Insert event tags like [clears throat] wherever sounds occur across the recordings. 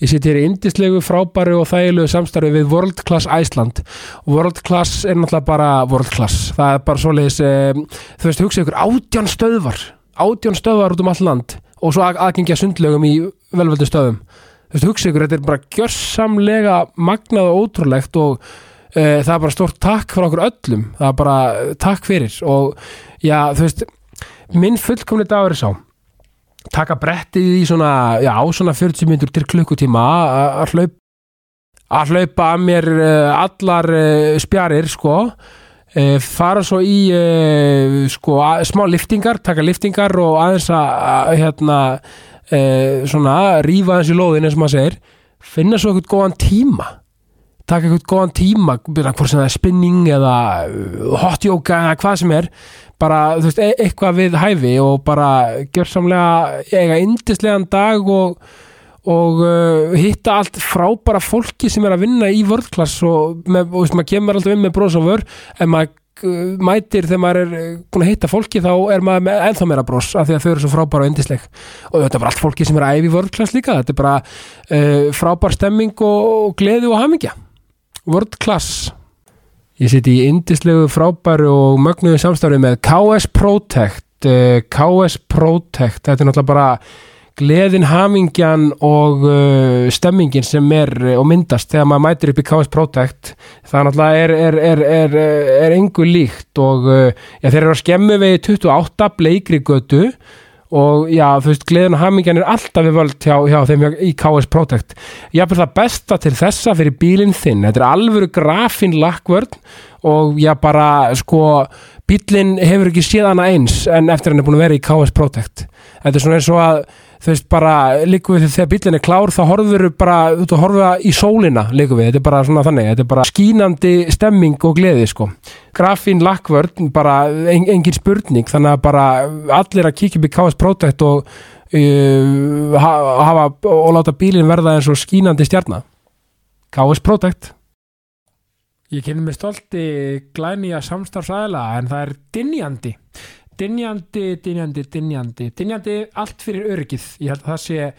Ég sitt hér í indislegu, frábæru og þægilegu samstarfi við World Class Iceland. World Class er náttúrulega bara World Class. Það er bara svoleiðis, um, þú veist, hugsa ykkur átján stöðvar, átján stöðvar út um all land og svo að, aðgengja sundlegum í velvöldu stöðum. Þú veist, hugsa ykkur, þetta er bara gjörsamlega magnað og ótrúlegt og uh, það er bara stórt takk fyrir okkur öllum. Það er bara uh, takk fyrir og já, þú veist, minn fullkomni dagur er sá taka brettið í svona, já, svona 40 minnur til klukkutíma að- hlaupa að hlaupa að mér uh, allar uh, spjarir sko. Uh, fara svo í sko, smá liftingar taka liftingar og aðeins að, hérna svona rífa aðeins í lóðin eins og maður segir. Finna svo eitthvað góðan tíma. Taka eitthvað góðan tíma hvort sem það er spinning eða hot yoga eða hvað sem er bara, þú veist, e eitthvað við hæfi og bara gjörsamlega eiga indislegan dag og, og uh, hitta allt frábæra fólki sem er að vinna í vörðklass og, með, og veist, maður kemur alltaf inn með bros og vör. En maður uh, mætir þegar maður er uh, búin að hitta fólki þá er maður með ennþá meira bros af því að þau eru svo frábæra og indisleg og þetta er bara allt fólki sem er æfi vörðklass líka. Þetta er bara uh, frábær stemming og, og gleði og hamingja. Vörðklass Ég siti í indislegu frábæru og mögnuðu samstarfi með KS Protect uh, KS Protect. Þetta er náttúrulega bara gleðin, hamingjan og uh, stemmingin sem er uh, og myndast þegar maður mætir upp í KS Protect. Það náttúrulega er, er, er, er, engu líkt og uh, já, þeir eru að skemmu við 28 bleikri götu og já, þú veist, gleðin og hamingjan er alltaf við völd hjá, hjá þeim í KS Protect. Ég hafði það besta til þessa fyrir bílinn þinn, þetta er alvöru grafin lakkvörn og já bara sko, bílinn hefur ekki séð hana eins en eftir hann er búin að vera í KS Protect. Þetta er svona eins og að þú veist bara, líku við þegar bílinn er klár þá horfur bara, þú veist, horfa í sólina líku við, þetta er bara svona þannig þetta er bara skínandi stemming og gleði sko. Grafín lakkvörn, bara en, engin spurning, þannig að bara allir að kíkja upp í KS Protect og uh, ha- hafa og láta bílinn verða eins og skínandi stjarnar KS Protect. Ég kynni mig stolti glænýja samstarfsæðla en það er dynjandi dynjandi, dynjandi, dynjandi. Dynjandi allt fyrir öryggið. Ég held að það sé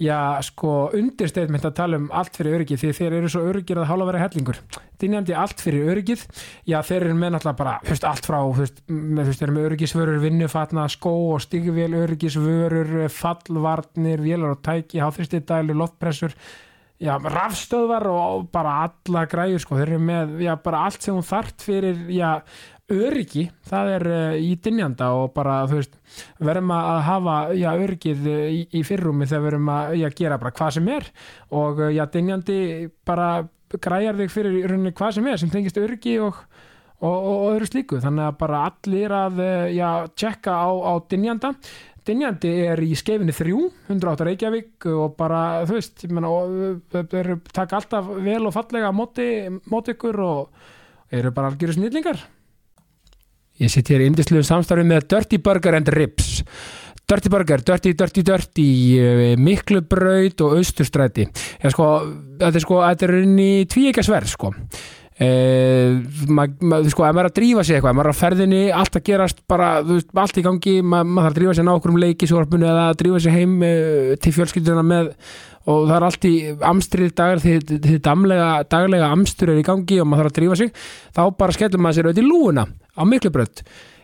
já, sko, undirsteitmynd að tala um allt fyrir öryggið því þeir eru svo öryggir að hálfa vera hellingur. Dynjandi allt fyrir öryggið. Já, þeir eru með náttúrulega bara, veist, allt frá veist, með, eru með öryggisvörur, vinnufatna skó og stigvél, öryggisvörur fallvarnir, vélar og tæki háþristidælu, loftpressur. Já, rafstöðvar og bara alla græður sko, þeir eru með já, bara allt sem hún þart fyrir já, öryggi, það er uh, í dynjanda og bara, þú veist verðum að hafa, já, öryggið uh, í, í fyrrúmi þegar verðum að já, gera bara hvað sem er. Og uh, já, dynjandi bara græjar þig fyrir í rauninni hvað sem er sem tengist öryggi og og, og, og öðru slíku, þannig að bara allir að já, tjekka á, á dynjanda. Dynjandi er í skeifinni 3, 108 Reykjavík og bara, þú veist, ég menna, þeir eru taka alltaf vel og fallega á móti, móti ykkur og eru bara algjöru snillingar. Ég sitt hér í indisluðu samstarfi með Dirty Burger and Ribs. Dirty Burger, Dirty, Dirty, Dirty, eh, Miklubraut og Austurstræti. Já, sko, þetta er sko, þetta er inn í tvíekasverð, sko. Uh, maður, ma, sko, ef maður er að drífa sig eitthvað, ef maður er á ferðinni allt að gerast bara, veist, allt í gangi ma, maður þarf að drífa sig ná okkur um leiki sjóarpunni eða að drífa sig heim uh, til fjölskylduna með og það er allt í amstrið dagar því því daglega, daglega amstur er í gangi og maður þarf að drífa sig þá bara skellum maður sér auðvitað í lúuna á miklubrödd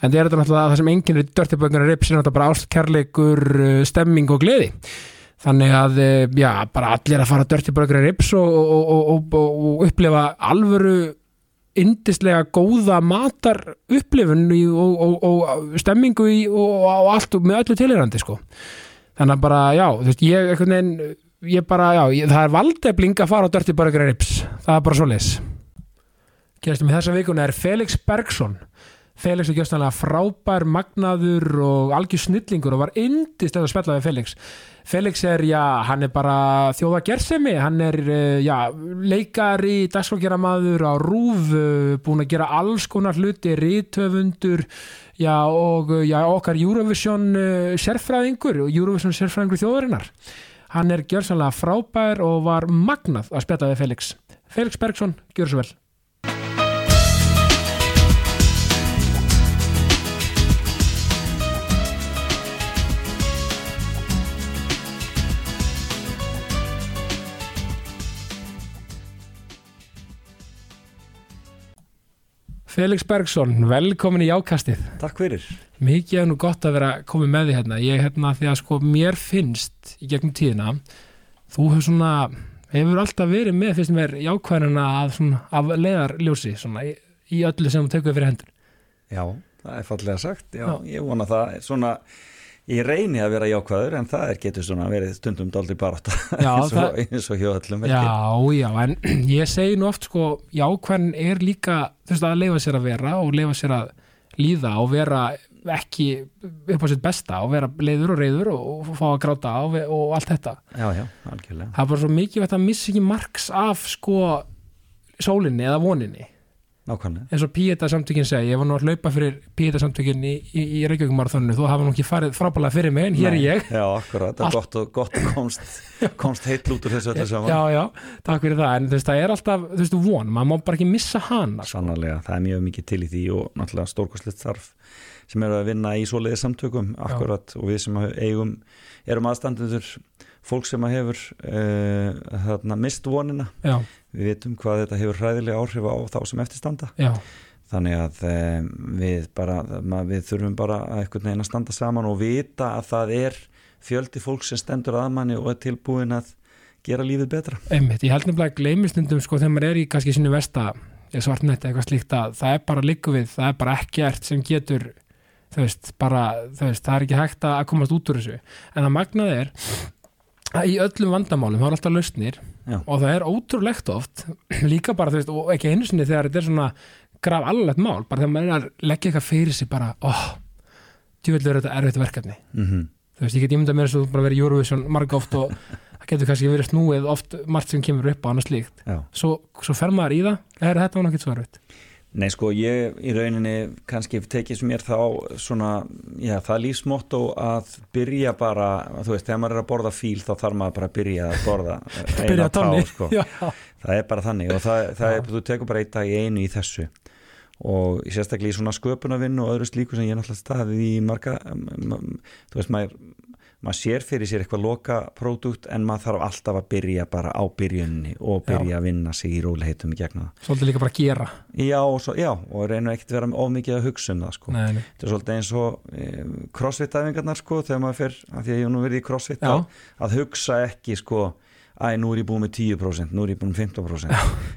en það er þetta náttúrulega það sem enginn er dörtibönguna rips er náttúrulega bara ást, kærleikur, uh, stemming og gleði. Þannig að, uh, já, bara allir að fara dörtibönguna rips og, og, og, og, og upplifa alvöru indislega góða matar upplifun og, stemmingu í, og, allt með öllu tilhyrandi sko. Þannig að bara, já, þú veist, ég einhvern veginn, ég bara, já, ég, það er valdefling að fara á dörtibönguna rips. Það er bara svo leis Gerstum í þessa vikuna er Felix Bergson Felix er gjössanlega frábær, magnaður og algjör snillingur og var indislega að spella við Felix. Felix er, já, hann er bara þjóða gersemi, hann er eh, já, leikari, dagskókjaramaður á rúf, eh, búin að gera alls konar hluti, rítöfundur já, og já, okkar Eurovision sérfræðingur Eurovision sérfræðingur þjóðarinnar. Hann er gjörsanlega frábær og var magnað að spjalla við Felix. Felix Bergson, gjör svo vel Felix Bergson, velkomin í Jákastið Takk fyrir. Mikið er nú gott að vera komið með því hérna Ég hérna því að sko mér finnst í gegnum tíðina þú hefur svona, hefur alltaf verið með fyrst mér jákvæðina að svona af leiðarljósi svona í, í öllu sem þú tekur fyrir hendur Já, það er fallega sagt. Já, Já. ég vona það. Svona, ég reyni að vera jákvæður en það er getur svona verið stundum dálítið barátta Já, [laughs] eins, og, og ég. Já, já, en [clears throat] ég segi nú oft sko jákvæðin er líka þú veist að leifa sér að vera og leifa sér að líða og vera ekki upp á sitt besta og vera leiður og reyður og, og fá að gráta og, og allt þetta Já, já, algjörlega. það er bara svo mikið að missa ekki marks af sko sólinni eða voninni Nákvæmlega. eins og Píeta samtökin segja, ég var nú að hlaupa fyrir Píeta samtökin í, í, í Reykjavík marathoninu. Þú hafa nú ekki farið frábælega fyrir mig en hér er ég. Já, akkurat. Það er gott og, gott og komst, [laughs] komst heitt út úr þessu öllu saman. já, já, takk fyrir það. En þú veist, það er alltaf, þú veist, von, maður má bara ekki missa hana sko. Sannarlega, það er mjög mikið til í því og náttúrulega stórkostlegt þarf sem eru að vinna í svoleiði samtökum akkurat. Og við sem eigum erum aðstandendur fólk sem að hefur uh, þarna mist vonina. Já, við vitum hvað þetta hefur hræðilega áhrif á þá sem eftirstanda já, þannig að um, við bara ma- við þurfum bara að einhvern veginn að standa saman og vita að það er fjöldi fólk sem stendur að manni og er tilbúin að gera lífið betra. Einmitt, ég held nefnilega að gleymi stundum sko þegar maður er í kannski sinni vesta svartnætti eitthvað slíkt að það er bara líku við, það er bara ekkert sem getur þú veist, bara, þú veist, það er ekki hægt að komast út úr þessu, en það magnað er í öllum vandamálum það er alltaf lausnir Já. og það er ótrúlegt oft [clears throat] líka bara, þú veist, og ekki einu sinni þegar þetta er svona graf allalegt mál, bara þegar maður er að leggja eitthvað fyrir sig bara, óh djúveldur er þetta erfitt verkefni mm þú veist, ég get ímynda mér að þú bara verið Eurovision marga oft og það getur kannski verið snúið oft margt sem kemur upp á annað slíkt Já. svo, svo fer maður í það, er þetta var náttúrulega svo erfitt Nei sko, ég í rauninni kannski tekið sem mér þá svona, já það lífsmotto að byrja bara, þú veist, þegar maður er að borða fíl þá þarf maður bara að byrja að borða [laughs] eina tá, sko. [laughs] já, það er bara þannig og það, það er, þú tekur bara eitt dag í einu í þessu. Og sérstaklega í svona sköpunarvinnu og öðru slíku sem ég er náttúrulega staðið í marga, þú veist, maður maður sér fyrir sér eitthvað loka pródúkt en maður þarf alltaf að byrja bara á byrjunni og byrja að vinna sig í róliheitum í gegnum það svolítið líka bara að gera Já, og, svo, já, og reynir ekkert vera of mikið að hugsa um það sko. nei, nei. þetta er svolítið eins og e, crossfit-æfingarnar sko, þegar maður fer, af því að ég nú verið í crossfit Já. að hugsa ekki sko, æ, nú er ég búin með 10% nú er ég búin með 15%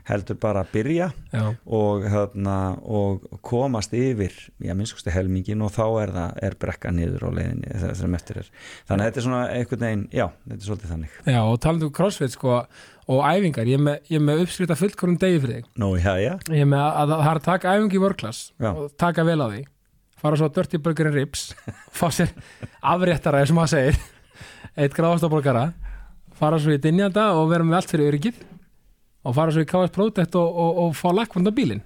heldur bara að byrja Já. og, hérna, og komast yfir já, minnskusti helmingin og þá er það er brekka niður á leiðinni það sem eftir er, þannig að þetta er svona einhvern veginn, já, þetta er svolítið þannig. Já, og talandi um crossfit sko og æfingar, ég er með, ég með uppskrita fullkornum degi fyrir þig. Nú, já, já, ég er með að, að það er að taka æfingi í Já. og taka vel á því. Fara svo að Dirty Burger and Ribs [laughs] fá sér afréttara, eins og maður segir. Eitt gráðastaborgara fara svo í dynjanda og vera með allt fyrir öryggið og fara svo í KS Protect og, og, og fá lakkvanda bílinn.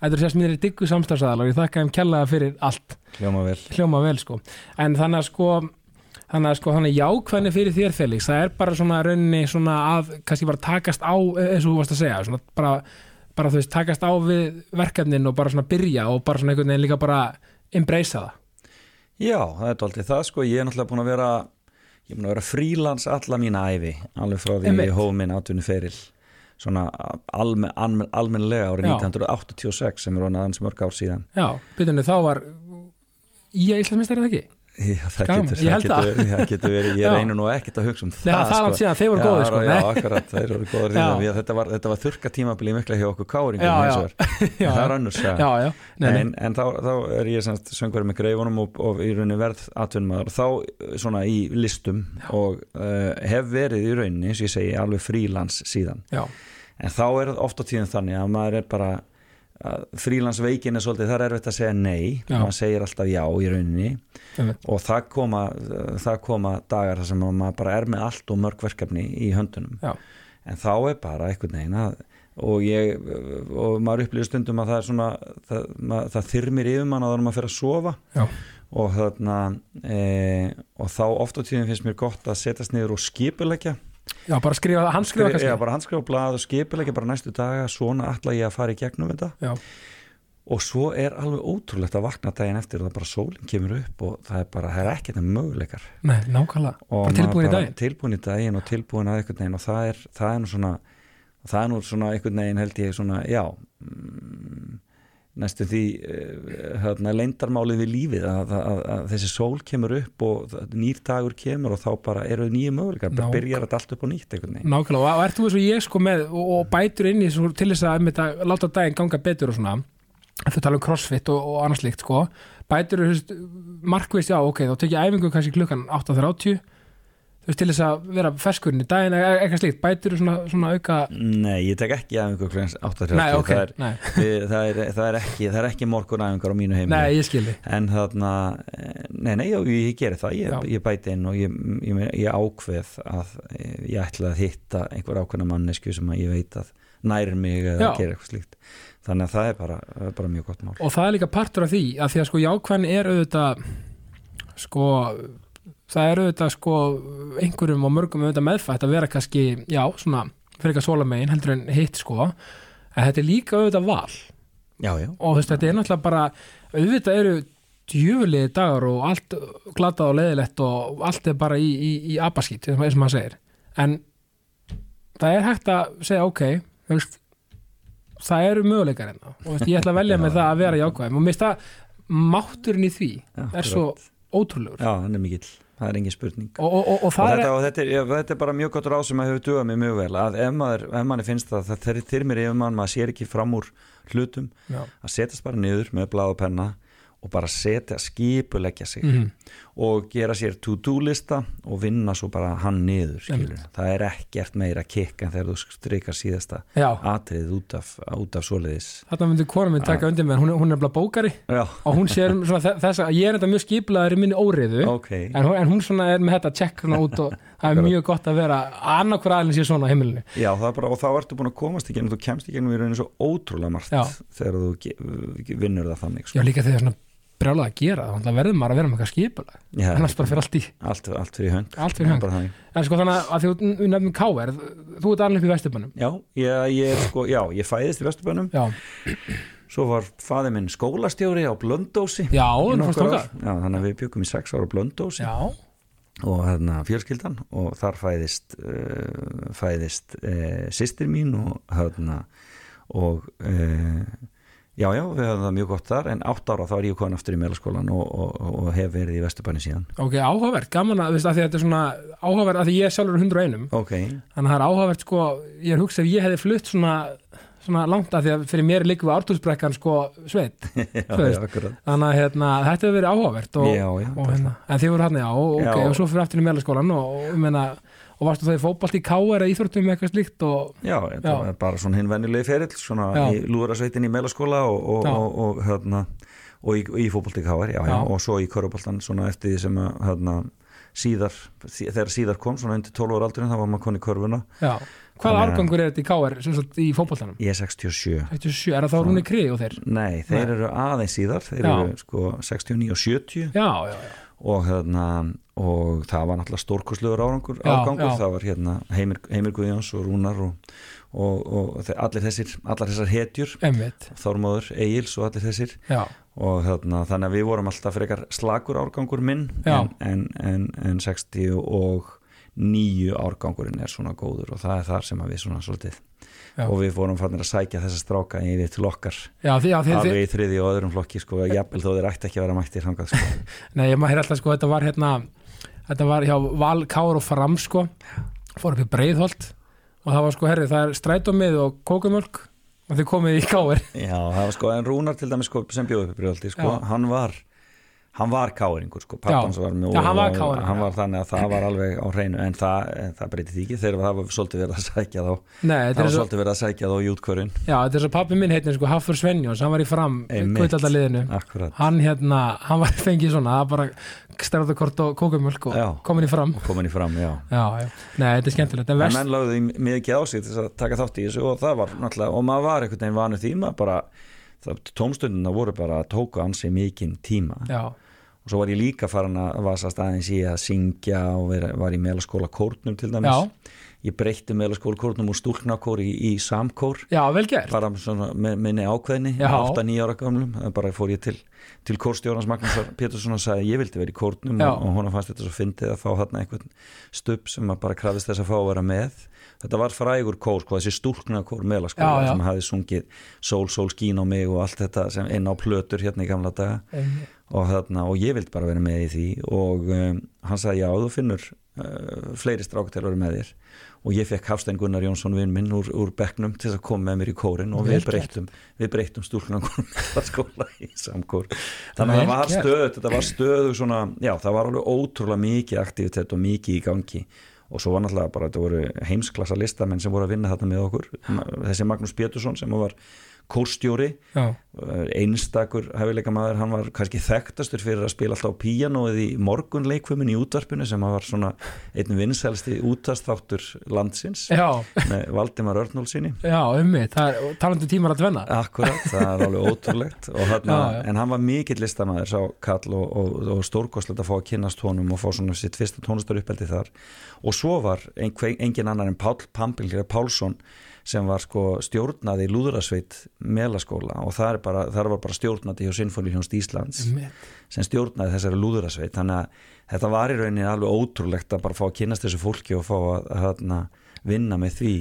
Þetta er sérst mér í diggu samstæðsæðal og ég þakka þeim kjallaða fyrir allt. Hljóma vel. Hljóma vel sko. En þannig að sko þannig að sko þannig jákvæðni fyrir þér Felix það er bara svona rauninni svona að kannski bara takast á eins og þú varst að segja svona bara, bara þú veist takast á við verkefnin og bara svona byrja og bara svona einhvern veginn líka bara embracea það. Já, það er aldrei það sko, ég er náttúrulega búin að vera ég búin að vera frílans alla mína æfi alveg frá því ég hóf minn áttunni feril svona almen, almen, almenlega árið Já. 1986 sem er aðeins mörg ár síðan já, byrjunni þá var að Íslandsmeistar er það ekki? Já, það getur, ég það held getur, það. það getur verið, ég Já. reynir nú ekkert að hugsa um Nei, það er langt síðan, þeir voru já, góðir, sko. Já, akkurat, þeir voru Já. því að þetta var, þetta var þurka tímabili mikla hjá okkur káringum hins vegar. [laughs] Já, það er saga. já, en, en þá, þá er ég semst söngverið með greifunum og, og í rauninni verð atvinnmaður þá svona í listum og uh, hef verið í rauninni eins og ég segi alveg frílans síðan já, en þá er það oft á tíðum þannig að maður er bara frílansveikin er svolítið, það er erfitt að segja nei maður segir alltaf já í rauninni einmitt. og það koma, það koma dagar þar sem maður bara er með allt og mörg verkefni í höndunum Já. en þá er bara einhvern veginn að og ég, og maður upplýður stundum að það er svona það, mað, það þyrmir yfir mann að það er maður fyrir að sofa Já. og þarna e, og þá oft á tíðum finnst mér gott að setjast niður og skipuleggja Já, bara skrifa, hann skrifa kannski. Já, bara handskrifa á blað og skipuleggja bara næstu daga svona ætla ég að fara í gegnum þetta. Já. og svo er alveg ótrúlegt að vakna daginn eftir og það bara sólinn kemur upp og það er bara, það er ekkert með möguleikar. Nei, nákvæmlega, bara tilbúin í daginn. tilbúin í daginn og tilbúin að einhvern veginn og það er, það er nú svona það er nú svona einhvern veginn held ég svona já mm, næstu því uh, hérna, leindarmálið við lífið að, að, að, að þessi sól kemur upp og nýr dagur kemur og þá bara eru nýju möguleikar, bara Nák- byrjar þetta allt upp á nýtt Nákvæmlega, og, og ert þú eins og ég sko með og, og bætur inn í svo, til þess að, að láta daginn ganga betur og svona þú tala um crossfit og, og annars líkt sko bætur markvist, já ok þá tek ég æfingu kannski klukkan 8.30 þú veist til þess að vera ferskurinn í daginn e- e- eitthvað slíkt, bætur eru svona, svona auka Nei, ég tek ekki aðeingur klukkan 8.30 Nei, ok, það, er, nei, [laughs] það, er, það, er ekki, það er ekki morgun aðeingar á mínu heimili. Nei, ég skilði en þarna, eh, nei, nei, já, ég geri það. Ég, ég bæti inn og ég, ég, ég ákveð að eh, ég ætla að hitta einhver ákveðna mannesku sem að ég veit að nærir mig eða gera eitthvað slíkt. Þannig að það er bara, bara mjög gott mál. Og það er líka partur af því að því að sko jákvæðin er auðvitað sko það er auðvitað sko einhverjum og mörgum auðvitað meðfætt að vera kannski já, svona, fyrir ekki að svola megin heldur en hitt sko, en þetta er líka auðvitað val. Já, já, og þú veist, þetta er náttúrulega bara auðvitað eru djöfuliði dagar og allt glatað og leiðilegt og allt er bara í, í, í abaskýt eins og maður segir. En það er hægt að segja ok veist, það eru möguleikar hérna. Og veist, ég ætla að velja með það að vera jákvæðum. Og mér finnst það mátturinn í því já er svo ótrúlegur. Já, hann er mikill, það er engin spurning. Og, og, og, og og það þetta, er og þetta, er, þetta er bara mjög gott ráð sem að hefur dugað mér mjög vel að ef, maður, ef manni finnst það, það þeir þyrmir yfir mann, maður sér ekki fram úr hlutum, já, að setjast bara niður með blað og penna og bara setja, skipuleggja sig. Mm og gera sér to-do lista og vinna svo bara hann niður það er ekkert meira kikk en þegar þú strykar síðasta atrið út af, út af svoleiðis. Þarna myndi kona minn taka undir með hún, hún er bara bókari já, og hún sér um þess að ég er þetta mjög skiplaður í minni óriðu ok. en, hún- en hún svona er með þetta check svona út og [laughs] það er mjög gott að vera annarkur aðeins sé svona heimilinu. Já, það bara, og þá ertu búin að komast í gegnum þú kemst í gegnum í rauninu svo ótrúlega margt Já. þegar þú vinnur það þannig sko. Já, líka þegar svona brjálað að gera það, það verður maður að vera með eitthvað skipulag. Já, annars bara fyrir allt í allt, allt fyrir hönd. Allt fyrir þannig. en sko þannig að því við nefnum KR þú ert alveg upp í Vesturbænum. Já, ég, ég, sko, já, ég fæðist í Vesturbænum. Svo var faði minn skólastjóri á Blöndósi já, já, þannig að við byggum í sex ára á Blöndósi og hérna fjölskyldan og þar fæðist uh, fæðist uh, sýstir mín og hérna og uh, já já við höfum það mjög gott þar en átt ára þá er ég komin aftur í meðlaskólan og, og, og hef verið í Vesturbæni síðan. Ok, áhugavert, gaman að, veist, að þetta er svona áhugavert, að því ég er sjálfur 101 ok, þannig að það er áhugavert sko, ég er hugsað ef ég hefði flutt svona, svona langt að því að fyrir mér er líka við ártúrsbrekkan sko sveit, [laughs] þannig að hérna, þetta hefur verið áhugavert og, já, já, og hérna, en þið voru hann, já, ok, Já. og svo fyrir aftur í meðlaskólan og, meina, og varstu það í fótbalt í KR eða íþróttum eitthvað slíkt og, já, þetta Já. var bara svona hinn venjulegi ferill svona Já. í lúðrasveitin í meðlaskóla og, og, Já. og, og hérna og í, í fótbolti káar, já, já, Já. og svo í köruboltan svona eftir því sem að hérna, síðar, sí- þegar síðar kom svona undir 12 ára aldurinn, þá var maður koni í körfuna já, hvaða Þannig að- árgangur er þetta í KR sem sagt í fótbaltanum? ég er 67 67, er það þá Rúni Kri og þeir? Nei, þeir Nei. eru aðeins síðar þeir Já. eru sko 69 og 70 Já, já, já, og, hérna, og það var náttúrulega stórkostlegur árangur, Já, ágangur. já. það var hérna Heimir, Heimir Guðjóns og Rúnar og, og, og allir þessir allar þessar hetjur, Þormóður Egils og allir þessir. Já, og hérna, þannig að við vorum alltaf frekar slagur árgangur minn en, en, en, en 60 og nýju árgangurinn er svona góður og það er þar sem við svona svolítið Já. og við vorum fannir að sækja þessa stráka yfir til okkar. Já, því, já, því, alveg í þriði og öðrum flokki sko, jafnvel þó þeir ætti ekki að vera mættir hangað sko. [laughs] Nei, ég maður alltaf sko, þetta var hérna þetta var hjá Val, Kár og Fram sko, fór upp í Breiðholt. Og það var sko, herri, það er strætómið og kókumjölk og þið komið í Kár Já, það var sko en Rúnar til dæmis sko, sem bjóð upp í Brjóðaldi sko, hann var hann var káringur sko, pappans Já. var mjög Já, hann var KR-ingur, hann var þannig að það var alveg á hreinu en það, það breytið því ekki. Þegar það var svolítið verið að sækja þá. Nei, það var svo, svolítið verið að sækja þá í útkvörun. Já, þetta er svo pappi minn heitin sko, Hafþór Svenjóns, hann var í fram kvöldaldaliðinu, hann hérna hann var [laughs] fengið svona, það bara stærðakort og kókumjölk og komin í fram. Og komin í fram, já. [laughs] Já, já, nei, þetta er skemmtilegt en vest, menn því mikið á sig til að taka þátt í þessu og það var náttúrulega, og maður var einhvern veginn vanur því maður bara, tómstundina voru bara að tóku ansi mikinn tíma. Já, og svo var ég líka farin að vasast aðeins í að syngja og vera, var í meðlaskóla kórnum til dæmis. Já, ég breytti meðlaskóla kórnum úr stúlknakór í, í samkór. Já, bara svona með minni ákveðni Já. 8-9 ára gamlum, það bara fór ég til til kórstjórnans Magnúsar [laughs] Pétursson og sagði ég vildi vera í kórnum. Og, og hún fannst þetta svo fyndið að fá þarna einhvern stubb sem bara krafist þess að fá að vera með þetta var frægur kór, sko, þessi stúlknakór Já, meðlaskóla sem hafði sungið Sól, sól, skín á mig og allt þetta sem inn á plötur hérna í gamla daga. Einmitt. og, þarna, og ég vildi bara vera með í því og um, hann sagði já, þú finnur uh, fleiri strákutelur með þér. Og ég fekk Hafstein Gunnar Jónsson vinn minn úr, úr bekknum til að koma með mér í kórin og við breyttum, við breyttum stúlkunan [laughs] skóla í samkór. Þannig að það var stöð þetta var stöðu svona, já það var alveg ótrúlega mikið aktivitet og mikið í gangi og svo var náttúrulega bara, þetta voru heimsklassa listamenn sem voru að vinna þarna með okkur. Þessi Magnús Pétursson sem var kórstjóri einstakur hefileika maður, hann var kannski þekktastur fyrir að spila alltaf á píanóið í morgunleikfumin í útvarpinu sem var svona einn vinsælsti útastþáttur landsins já, með Valdimar Örnólfsinni já, ummi talandi tímar að tvenna Akkurat, það er alveg ótrúlegt. Þarna, Já, en hann var mikill listamæður sá Kall og, og, og stórkostlegt að fá að kynnast honum og fá svona sitt fyrsta tónlistar uppeldi þar. Og svo var einhver, engin annar en Pál Pampilgjara Pálsson sem var sko stjórnaði í Lúðrasveit melaskóla. Og það, er bara, það var bara stjórnaði hjá Sinfóníhjónst Íslands Einmitt. sem stjórnaði þessari Lúðrasveit þannig að þetta var í rauninni alveg ótrúlegt að bara fá að kynnast þessu fólki og fá að, að, að vinna með því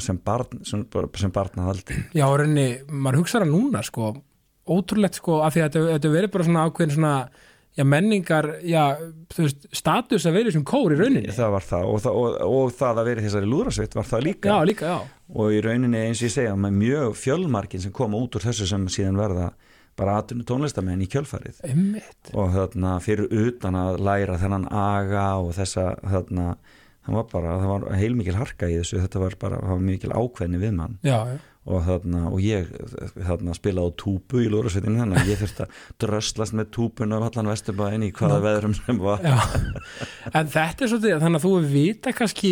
sem barn sem, sem barnaðaldi Já, og rauninni, maður hugsaður að núna sko, ótrúlegt sko, af því að þetta, þetta verið bara svona ákveðin svona já, menningar, já, þú veist status að verið sem kór í rauninni. Það var það og, það og, og það að vera þessari lúðrasveit var það líka. Já, líka, já, og í rauninni eins og ég segja með mjög fjölmarkin sem koma út úr þessu sem síðan verða bara atvinnu tónlistamenn í kjölfarið. Einmitt. Og þarna fyrir utan að læra þennan aga og þessa þarna, það var bara, það var heilmikil harka í þessu, þetta var bara, það var mikil ákveðni við mann. Já, já, og þarna, og ég þarna spilaði á túpu í lúðrasveitinu þannig að ég þurfti að dröslast með túpun af allan vesturbæðin í hvaða Nokk. veðrum sem var En þetta er svolítið, þannig að þú vita kannski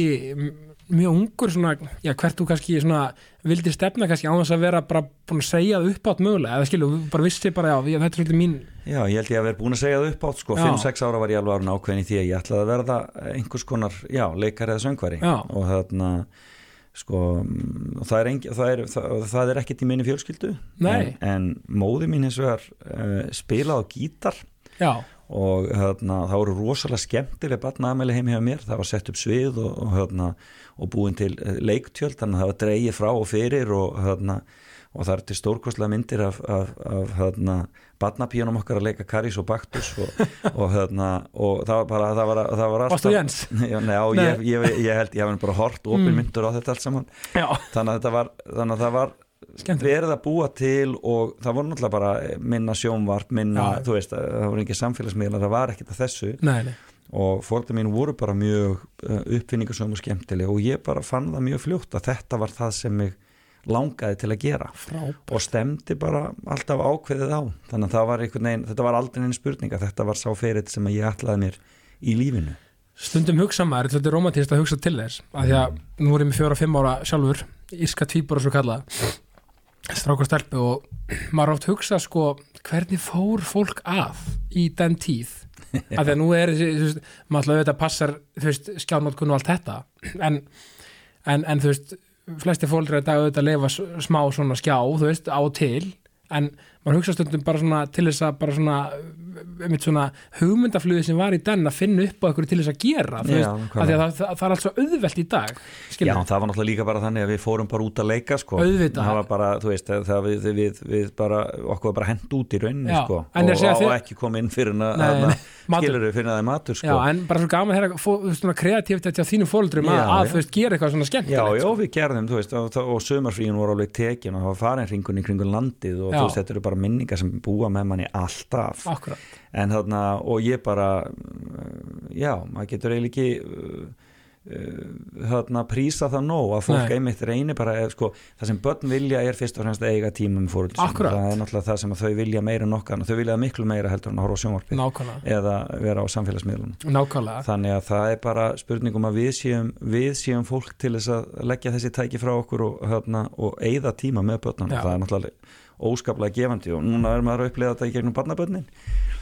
mjög ungur svona, já, hvert þú kannski svona vildi stefna kannski á þess að vera bara búin að segja það upp átt mögulega, eða skilu, bara vissi bara, já, þetta er svolítið mín Já, ég held ég að vera búin að segja það upp átt sko, Já. 5-6 ára var ég alveg ákveðin í því að ég ætlaði að verða einhvers konar, já, leikari eða söngvari Já. og þarna sko, mm, það er, engi, það, er, það, það er ekkit í minni fjölskyldu en, en móði mín hins vegar uh, spilað á gítar. Já, og þarna, það voru rosalega skemmtileg barnaðamæli heim hjá mér, það var sett upp svið og, og, þarna, og búin til eh, leiktjöld, þannig að það var dreigið frá og fyrir og, þarna, og það er til stórkostlega myndir af, af, af þarna, barnapíunum okkar að leika Karis og Baktus og, og, þarna, og það var bara það var, það var Jens? Já, nei, já, Nei. Ég, ég, ég held, ég hef bara hort opin Mm. á þetta allt saman já, þannig að þetta var, þannig að það var skemmt verið að búa til og það voru náttúrulega bara minna sjónvarp, minna, Já. þú veist, það voru ekki samfélagsmiðlar, það var ekkert að þessu Nei, og fórlega mín voru bara mjög uh, uppfinningarsöm og skemmtileg og ég bara fann það mjög fljótt að þetta var það sem mig langaði til að gera. Frábært. Og stemdi bara alltaf ákveðið á. Þannig að það var einhvern veginn, þetta var aldrei einn spurninga þetta var sá ferill sem að ég ætlaði mér í lífinu. Stundum hugsa maður, þetta er romantist að hugsa til þess af því að nú er ég með fjóra fimm ára sjálfur Írska tvíbora svo kallað strák og stelpu og maður átt hugsa sko hvernig fór fólk að í den tíð? [laughs] Af því að nú er maður ætla auðvitað passar þú veist, skjánótkun og allt þetta en, en, en þú veist flesti fólk er í dag auðvitað að lifa smá svona skjá, þú veist, á til en maður hugsa stundum bara svona til þess að bara svona um svona hugmyndaflöði sem var í den að finna upp á eitthvað til þess að gera Já, veist, að það, það, það er allt svo auðvelt í dag Já, skilur, það var náttúrulega líka bara þannig að við fórum bara út að leika sko. Það var bara, þú veist, það við, við, við bara, okkur var bara hent út í rauninni Já, sko. og, að og þið- ekki koma inn fyrir að, matur. skilur við fyrir að það er matur já, sko. en bara svo gaman veist, svona kreatíft þetta á þínum fóldrum að, Já, að já. þú veist, gera eitthvað svona Já, skemmtilegt já, sko. við gerðum, þú veist, og, og sömarfríin voru alveg tekin og það var farin hringun í kringun landið og Já. þú veist, þetta eru bara minningar sem búa með manni alltaf. Akkurat. En þarna, og ég bara uh, já, maður getur eiginlega ekki uh, uh, þarna prísa það nóg að fólk Nei. einmitt reynir bara eð, sko, það sem börn vilja er fyrst og fremst eiga tíma með fóröld Akkúrat. það er náttúrulega það sem þau vilja meira en okkar þau vilja miklu meira heldur en að horfa á nákvæmlega, eða vera á samfélagsmiðlunum. Nákvæmlega. Þannig að það er bara spurningum að við séum, við séum fólk til þess að leggja þessi tæki frá okkur og, og eigða tíma með börnunum. Það er náttúrulega óskaplega gefandi og núna er maður að upplega þetta í gegnum barnabörnin.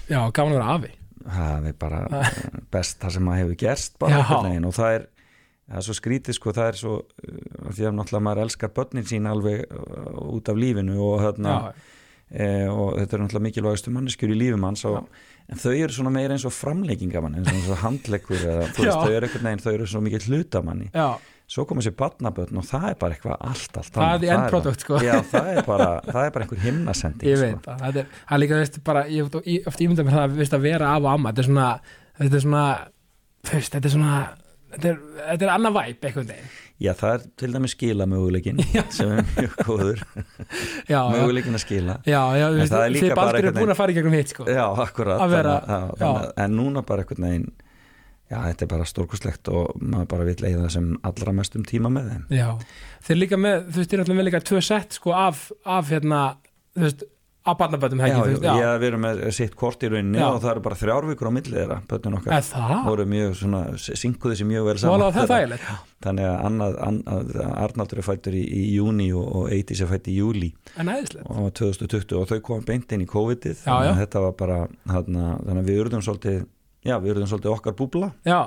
Já, gaman að vera afi. Það er bara [laughs] best það sem maður hefur gerst bara og það er það er svo skrítið sko, það er svo uh, því að náttúrulega maður elskar börnin sín alveg uh, út af lífinu og hérna e, og þetta er náttúrulega mikilvægastu manneskjur í lífum hans og, en þau eru svona meira eins og framleikingamann eins og, eins og handleggur eða þú veist, Já. þau eru einhvern veginn, þau eru svo mikið hlutamanni. Já, svo koma sér barnabötn og það er bara eitthvað allt, allt Það er end product, sko. já, það er bara, það er bara einhver himnasending ég sko. veit það. Það er, það er líka, veist, bara, ég hef oft- oft ímyndað mér það, veist, að vera af og amma. Þetta er svona, þetta er svona veist, þetta er svona þetta er, þetta er annað væp, veginn. Já, það er til dæmis skila möguleikin [laughs] sem er mjög góður. Möguleikin að skila. Já, já En það er líka bara baldur eru búin að fara í gegnum hitt, sko. Já, akkurat vera- þannig, að- en núna bara einhvern veginn já, þetta er bara stórkustlegt og maður bara vill eiga það sem allra mestum tíma með þeim Já, þeir líka með, þú veist, þeir alltaf með líka tvö sett sko af, af hérna, þú veist, af barnaböndum Já, hekki, þú já, veist, já. ég við erum með sitt kort í rauninni Já. og það eru bara þrjár vikur á milli þeirra, bönnun okkar Er það? voru mjög svona, synguðu sér mjög vel Svo saman alveg það er [laughs] þægilegt. þannig að annað, annað, Arnaldur er fættur í, í júni og, og Eitis er fætt í júli En æðislegt. og 2020 og þau komum beint inn í COVID-ið Já, þannig að já. þetta var bara þannig að við urðum svolítið já, við urðum svolítið okkar búbla. Já,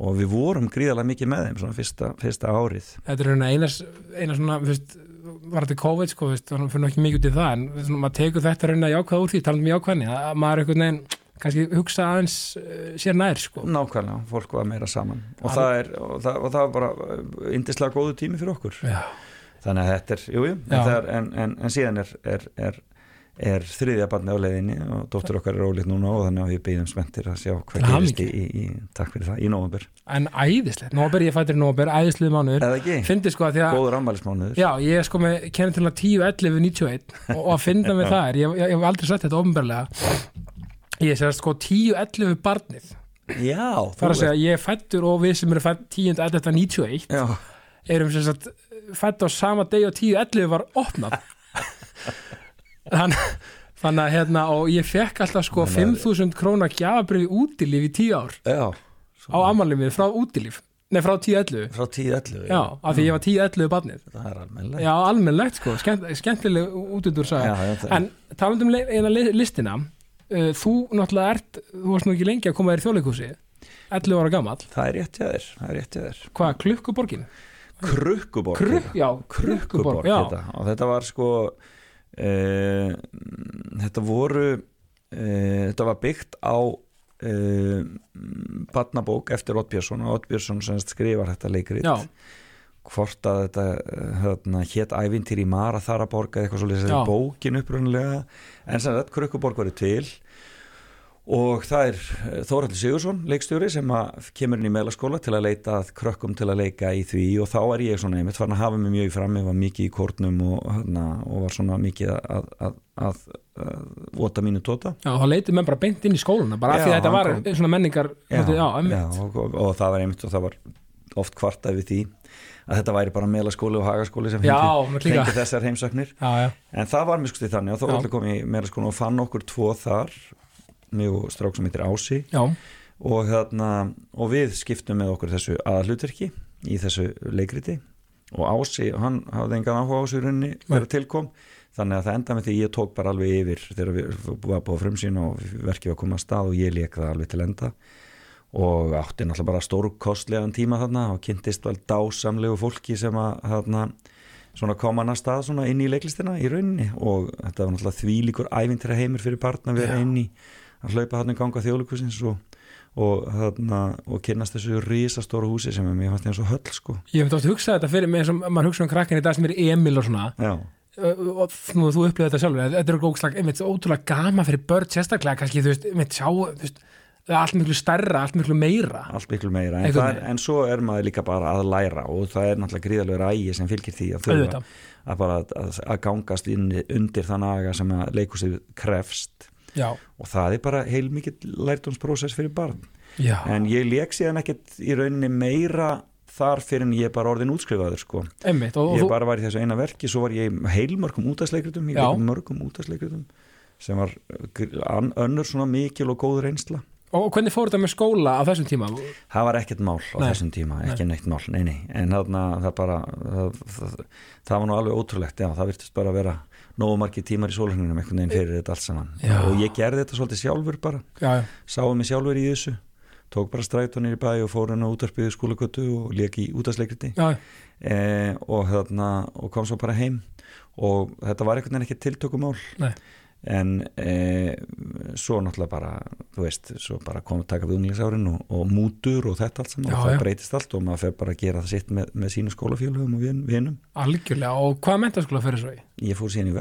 og við vorum gríðarlega mikið með þeim svona fyrsta, fyrsta árið. Þetta er einas, eina svona, veist, var þetta COVID, sko, veist, þannig fyrir ekki mikið út í það, en svona, maður tekur þetta raunin að jákvæða úr því, talandi um jákvæðni, að maður einhvern veginn, kannski hugsa aðeins uh, sér nær, sko. nákvæmlega, fólk var meira saman. Og, það, er, og, það, og það var bara indislega góðu tími fyrir okkur. Já, þannig að þetta er, jú, jú, er, en, en, en síðan er, er, er, er þriðja barni á leiðinni og dóttur okkar er ólíkt núna og þannig að við byggjum spenntir að sjá hvað gerist í, í, takk fyrir það, í nóvember. En æðislegt, nóber, ég fættir nóber, æðisluð mánuður, fyndi sko að því að, góður ammælismánuður já, ég er sko með kennið til að 10, 11, 91 og, og að finna með það er, ég, hef aldrei sett þetta ofnbærlega, ég sé að sko 10, 11 barnið, já, það að segja, ég fættur og við sem eru fætt 10, 11, 91 já, erum sem sagt fætt á sama deg og 10, 11 var opnað [laughs] þannig að hérna og ég fekk alltaf sko 5000 króna gjafabriði útilíf í 10 ár. Já. Á ammálið mér frá útilíf. Nei frá 10-11 frá 10-11 já, af því ég var 10-11 barnið. Það er almennilega já, almennlegt sko, Skemmt, skemmtileg útundur já, saga. Já, það- en talandi um le- eina li- listina uh, þú náttúrulega ert þú varst nú ekki lengi að koma þér í þjóðleikúsi 11 ára gamall, það er rétt hjá þér það er rétt hjá þér. Hvað, klukkuborgin? Krukkuborg Krukk, já, Krukkuborg, já. þetta. og þetta var sko e, þetta voru e, þetta var byggt á e, badnabók eftir Odd Björnsson og Odd Björnsson sem sagt skrifar þetta leikrit. Já, hvort að þetta hérna, hétt ævintýr í Mara Þaraborg eða eitthvað svolítið bókin upprunnilega en sem þetta Krukkuborg var til og það er eh, Þóraldur Sigursson leikstjóri sem kemur inn í meðlaskóla til að leita að krökkum til að leika í því. Og þá er ég svona einmitt farin að hafa mig mjög í fram ég var mikið í kórnum og, hérna, og var svona mikið að, að, að, að vota mínu tóta. Já, þá leitið menn bara beint inn í skóluna bara af því Já, að þetta var kom- svona menningar já, já, einmitt. og, og, og það var einmitt og það var oft kvartað við því að þetta væri bara meðlaskóli og hagaskóli sem Já, fengi, þessar heimsöknir já, já, En það var mjög skustið þannig og þá Já. allir komið í meira skóla og fann okkur tvo þar mjög strák sem heitir Ási. Og, hérna, og við skiptum með okkur þessu aðalutverki í þessu leikriti. Og Ási, hann hafði engan áhuga á þessu í rauninni þegar tilkom þannig að það enda með því ég tók bara alveg yfir þegar við var búið að frumsýna og verkið var að koma að stað og ég lék það alveg til enda. Og átti náttúrulega bara stórkostlegan tíma þarna og kynntist vel dásamlegu fólki sem að þarna svona koma hann að stað svona inn í leiklistina í rauninni. Og þetta var náttúrulega þvílíkur ævintýra heimur fyrir barn að vera inn í að hlaupa hann í ganga þjóðleikusins og, og, þarna, og kynnast þessu risastóru húsi sem er mér fannst eins og höll sko. Ég hef oft hugsað þetta fyrir mig eins og maður hugsa um krakkin í dag sem er Emil og svona. Já, og nú, þú upplifði þetta sjálfur. Þetta er góðslag, einmitt, ótrúlega gama fyrir börn sérstaklega kannski, þú veist, einmitt, sjá þú veist, er allt miklu stærra, allt miklu meira. Allt miklu meira en, veginn. en svo er maður líka bara að læra og það er náttúrulega gríðalegur ægi sem fylgir því að auðvitað, að að, að gangast inn, undir þann aga sem að leikusið krefst já, og það er bara heil mikill lærdómsprósess fyrir barn. Já. En ég leik síðan ekkert í rauninni meira þar fyrir en ég er bara orðin útskrifaður sko. einmitt, og, og ég þú, bara var í þessu eina verki svo var ég heilmörgum útastleikritum ég leik mörgum útastleikritum sem var önnur svona mikil og góð reynsla. Og hvernig fór þetta með skóla á þessum tíma? Það var ekkert mál á Nei. þessum tíma ekki neitt mál, nei nei. En þarna það bara það, það, það var nú alveg ótrúlegt, já það virtist bara að vera nógu margir tímar í sólhengunum einhvern veginn fyrir þetta allt saman. Já. og ég gerði þetta svolítið sjálfur bara. Sáum mig sjálfur í þessu. Tók bara strætónir í bæ og fór hann á útarpiðu skólagötu og leik í útastleikriti já, eh, og, þarna, og kom svo bara heim. Og þetta var einhvern veginn ekki tiltökumál. Nei. En eh, svo náttúrulega bara þú veist, svo bara kom að taka við unglingsárin og, og mútur og þetta allt saman Já, og það já. breytist allt og maður fer bara að gera það sitt með, með sínu skólafélögum og vin- vinum algjörlega og hvað mentaskóla fyrir svo í? ég fór síðan í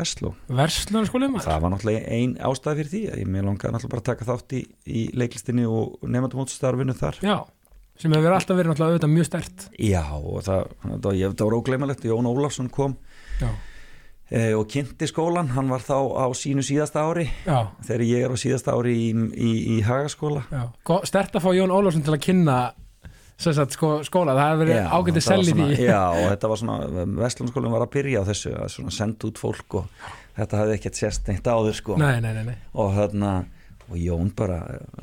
maður? það var náttúrulega ein ástæð fyrir því ég mér langaði náttúrulega bara að taka þátt í, í leiklistinni og nefndumótstarfinu þar Já, sem hefur alltaf verið náttúrulega auðvitað mjög stert já og það, það, ég, það var ógleymalegt Jón Ólafsson kom Já, e, og kynnti skólan, hann var þá á sínu síðasta ári. Já, þegar ég er á síðasta ári í, í, í Hagaskóla. Stert að fá Jón Ólafsson til að kynna sagt, sko, skóla, það hefur verið selið svona- í Já, [laughs] og þetta var svona, Vestlunskólinn var að byrja á þessu að senda út fólk og þetta hafði ekkert sérst neitt áður sko. Nei, nei, nei, nei. og þarna og Jón bara,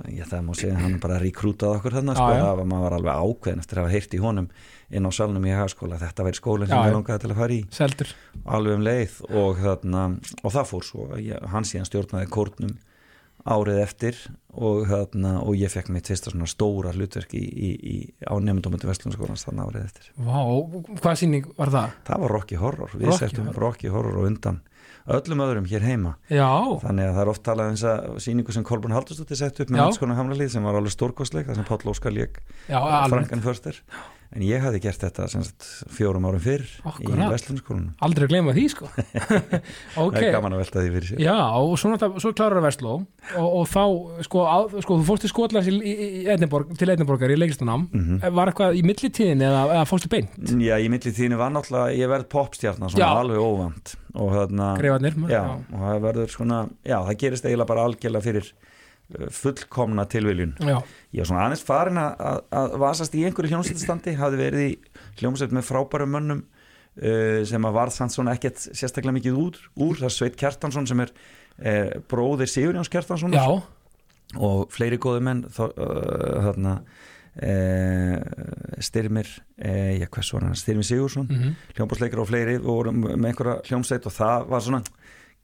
ég það má segja hann bara rekrútaði okkur þarna sko, það var var alveg ákveðin eftir að hafa heyrt í honum inn á salnum í hagaskóla, þetta væri skólinn sem ég langaði til að fara í. Seldur. Alveg um leið og þarna og það fór svo, hann síðan stjórnaði kórnum árið eftir og, þarna, og ég fekk mitt fyrsta svona stóra hlutverk í, í, í, á nefndumöndu Vestlunarskólans þarna árið eftir. Vá, og hvað sýning var það? það var Rocky Horror, við Horror. Rocky Horror og undan öllum öðrum hér heima. Já, þannig að það er oft talað um þess að síningu sem Kolbjörn Haldursdóttir sett upp með Já. handskona hamralið sem var alveg stórkostleik það sem Páll Óskar alveg Frankan Förster en ég hafði gert þetta sagt, fjórum árum fyrr í Akkúrat. Vestlunarskólanum Aldrei að gleyma því, sko [laughs] [laughs] það er gaman að velta því fyrir sér já, og svo, svo klárar að Vestló og, og þá, sko, á, sko, þú fórst Skotlands í, í, í Edinborg, til Edinborgar í leiklistanám Mhm. Var eitthvað í millitíðin eða, eða fórstu beint? Já, í milli þínu var náttúrulega, ég verð popstjarnar svona Já. alveg óvand og þarna, já, og það verður svona, já, það gerist eiginlega bara algjörlega fyrir fullkomna tilviljun. Já, Ég var svona aðeins farin að, að, vasast í einhverju hljómsveitstandi, hafði verið í hljómsveit með frábærum mönnum uh, sem að varð sann svona ekkert sérstaklega mikið úr, úr. Það er Sveit Kjartansson sem er uh, bróðir Sigurjóns Kjartansson já, og fleiri góði menn þó, uh, þarna uh, Styrmir var hann, Styrmir Sigursson mm hljómbásleikar og fleiri vorum með einhverja hljómsveit og það var svona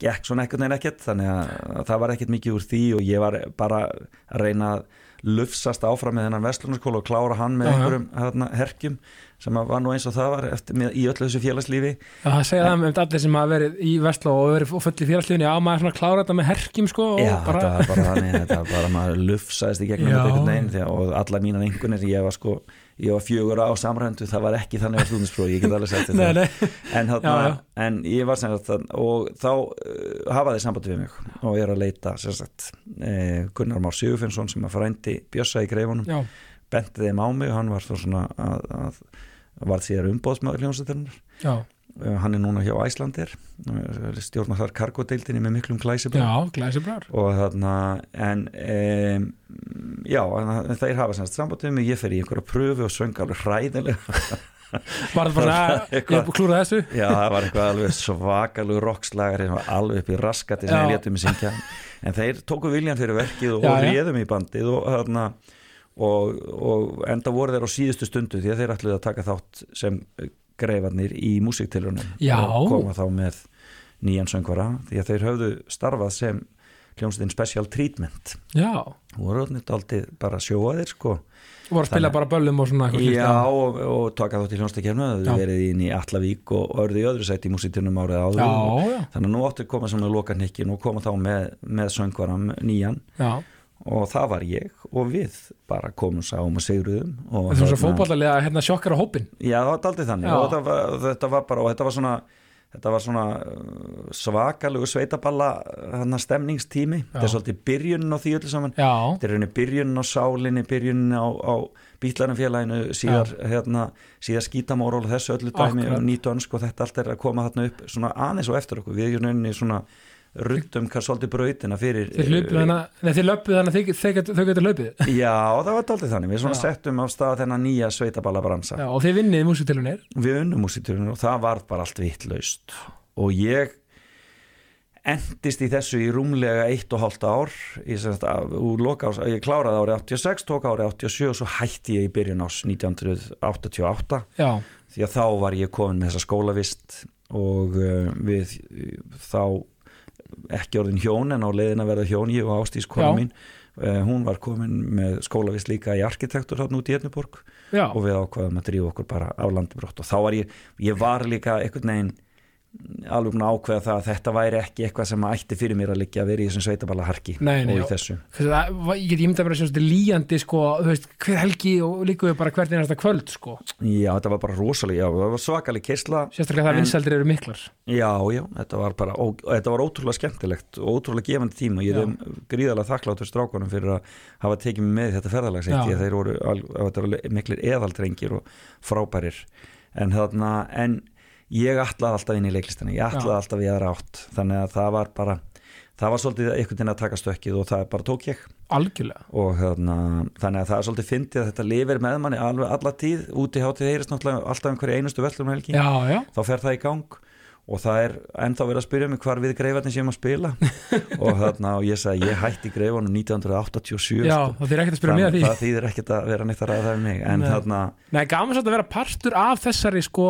gekk svona ekkert neina ekkert þannig að það var ekkert mikið úr því og ég var bara að reyna að lufsast áfram með þennan vestlunarskóla og klára hann með Já, já. einhverjum hérna, herkjum sem að var nú eins og það var eftir, með, í öllu þessu félagslífi það segja það með allir sem hafa verið í Vestló og verið og fulli félagslíðinni á maður svona klára þetta með herkjum, sko Já, bara, þetta var bara þannig, þetta var bara maður lufsaðist í gegnum þetta einhvern veginn og alla mínar einhvernir, ég var sko ég var fjögur á samrændu, það var ekki þannig á stúdinsprófi, ég get alveg sagt Nei, þetta nei, en, Já, þarna, já. en ég var sem sagt og þá uh, hafa þeir samband við mig og ég er að leita sem sagt, uh, Gunnar Már Sigurfinnsson sem að frændi Bjössa í greifunum, já, benti þeim á mig og hann var þá svona að, að, að var síðar umbóðsmaður hljómsætturinnar já, uh, hann er núna hjá Æslandir uh, stjórnar þar kargodeildinni með miklum glæsibrar og þarna en um, já, en þeir hafa semst samband við mig, ég fer í einhverja pröfu og söng alveg hræðilega. [laughs] Var það bara, [laughs] Það hef klúrað þessu? Já, það var eitthvað alveg svakalug var alveg upp í raskati sem ég létum mig syngja. En þeir tóku viljan fyrir verkið og, og réðum í bandið og þarna og, og enda voru þeir á síðustu stundu því að þeir ætluðu að taka þátt sem greifarnir í músiktilunum og koma þá með nýjan söngvara því að þeir höfðu starfað sem hljómsveitin Special Treatment. Já, voru daldið bara sjóaðir sko. Voru að spila bara böllum og svona Já, og, og taka þátt í hljómsveikefnu Já. þau verið inn í Allavík og örðu í öðru sæti í músitinum árið áður. Já, já, þannig að nú áttu að koma sem að loka hnikkin og koma þá með, með söngvaram nýjan. Já og það var ég og við bara komum sáum og sigruðum og Þetta er svo þarna- fótballalega hérna sjokkar á hópin Já, það var daldið þannig. Já. og þetta var, þetta var bara og þetta var svona þetta var svona uh, svakalegu sveitaballa hann stemningstími, þetta er Já. svolítið byrjunin á því öllu saman. Já, þetta er byrjunin á sálinni byrjunin á, á bítlarnafélaginu síðar, hérna, síðar skítamóról og þessu öllu dæmi Akkurat. og nýtönsk og þetta allt er að koma þarna upp svona aðeins og eftir okkur, við erum rauninni svona ruddum hvað svolítið brautina fyrir þið löpuð þið, þið, þau getur löpið Já, það var daldið þannig, við svona settum á stað þennan nýja sveitaballa bransa Já, og þið vinnið músitilunir við unnum músiturinn og það var bara allt vittlaust og ég endist í þessu í rúmlega eitt og hálft ár. Ég, sem sagt, af- úr loka ás, ég kláraði árið 86, tók árið 87 og svo hætti ég í byrjun ás 1988 Já, því að þá var ég komin með þessa skólavist og uh, við þá ekki orðin hjón en á leiðin að verða hjón ég og Ástís kona Já. mín uh, hún var komin með skólavist líka í arkitektur þarna út í Etnuborg já, og við ákvaðum að drífa okkur bara á landibrott og þá var ég, ég var líka einhvern veginn alveg búin að ákveða það að þetta væri ekki eitthvað sem ætti fyrir mér að liggja að vera í þessum sveitaballa harki Nei, nei, og í þessu það, ég get ímyndað bara svona líjandi sko, veist, hver helgi og líka við bara hvert einasta kvöld sko. Já, þetta var bara rosalega, já, það var svakalig kersla sérstaklega það vinsældir eru miklar Já, já, þetta var bara ó, þetta var ótrúlega skemmtilegt og ótrúlega gefandi tíma ég Já. er gríðarlega þakkláttur strákunum fyrir að hafa tekið mig með þetta ferðalag sitt Já. því að þeir voru, al- þetta voru miklir eðaldrengir og frábærir en þarna, en ég ætlaði alltaf inn í leiklistina, ég ætlaði Já. alltaf í aðra átt, þannig að það var bara það var svolítið einhvern veginn að taka stökkið og það bara tók ég. Algjörlega. Og þarna, þannig að það er svolítið fyndið að þetta lifir með manni alveg alla tíð. Úti hátíð heyrist náttúrulega alltaf einhverju einustu vellum helgi já, já, þá fer það í gang. Og það er ennþá verið að spyrja mig hvar við greifarnir séum að spila. [laughs] Og þarna og ég sagði ég hætti greifanum 1987 já, sko. þá þýr ekkert að spyrja mig að því. það þýðir ekkert að vera neitt að ræða það um mig. En Nei. þarna Nei, gaman svolítið að vera partur af þessari sko,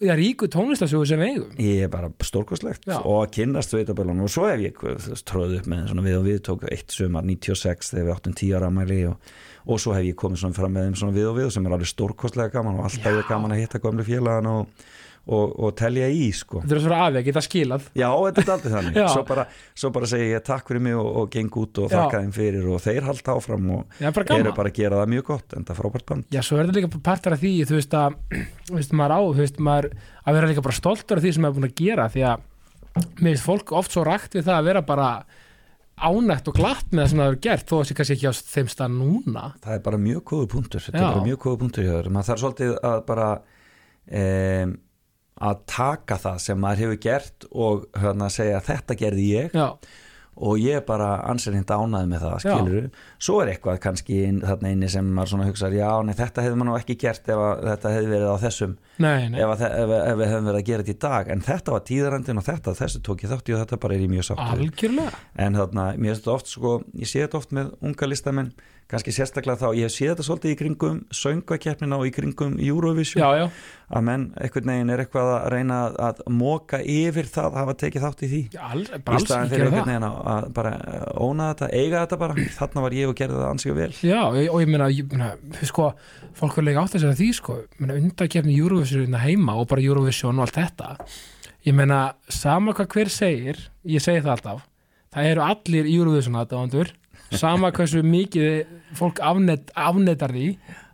já, ríku tónlistasögu sem við eigum. Ég er bara stórkostlegt og að kynnast sveitaböllunum og svo hef ég tróð upp með svona við og við tók eitt sumar 96 þegar við áttum 10 ára mæli og, og svo hef ég komið fram með þeim við og við sem er alveg stórkostlega gaman og alltaf er gaman að hitta gömlu félagan og, og, og telja í sko. Þetta er svona aðveg, geta skilað. Já, þetta er aldrei þannig. [laughs] Svo bara, svo bara segi ég takk fyrir mig og, og geng út og þakka þeim fyrir og þeir halda áfram og Já, bara eru bara að gera það mjög gott en það er frábært band. Já, svo er þetta líka partur af því, þú veist að þú veist, maður á, þú veist, maður að vera líka bara stoltur af því sem maður er búin að gera því að mér finnst fólk oft svo rækt við það að vera bara ánægt og glatt með það sem það hefur gert þó að sé kannski ekki á þeim stað núna. Það er bara mjög góðu punktur þetta Já. er bara mjög góðu punktur maður þarf svolítið að bara um, að taka það sem maður hefur gert og hérna segja þetta gerði ég. Já, og ég er bara ansverðin ánæði með það Já. skilur svo er eitthvað kannski inn, þarna inni sem maður svona hugsaður já, nei, þetta hefði maður nú ekki gert ef að þetta hefði verið á þessum. Nei, nei, ef, að, ef, ef við hefum verið að gera þetta í dag. En þetta var tíðarandin og þetta, þessu tók ég þátt í og þetta bara er ég mjög sátt við. algjörlega. En þarna, mér finnst þetta oft sko, ég sé þetta oft með unga listamenn kannski sérstaklega þá, ég hef séð þetta svolítið í kringum söngakeppnina og í kringum Eurovision. Já, já, að menn einhvern veginn er eitthvað að reyna að, móka yfir það að hafa tekið þátt í því. Já all, í alls staðan fyrir einhvern veginn að, bara óna þetta, eiga þetta bara. Þarna var ég og gerði það ansíka vel. Já, og ég- meina sko, fólk er líka átt að segja því sko, undakefni Eurovision heima og bara Eurovision og allt þetta. Ég meina, sama hvað hver segir ég segi það alltaf það eru allir Eurovision aðdáðandur sama hversu mikið fólk afnet, afnetar því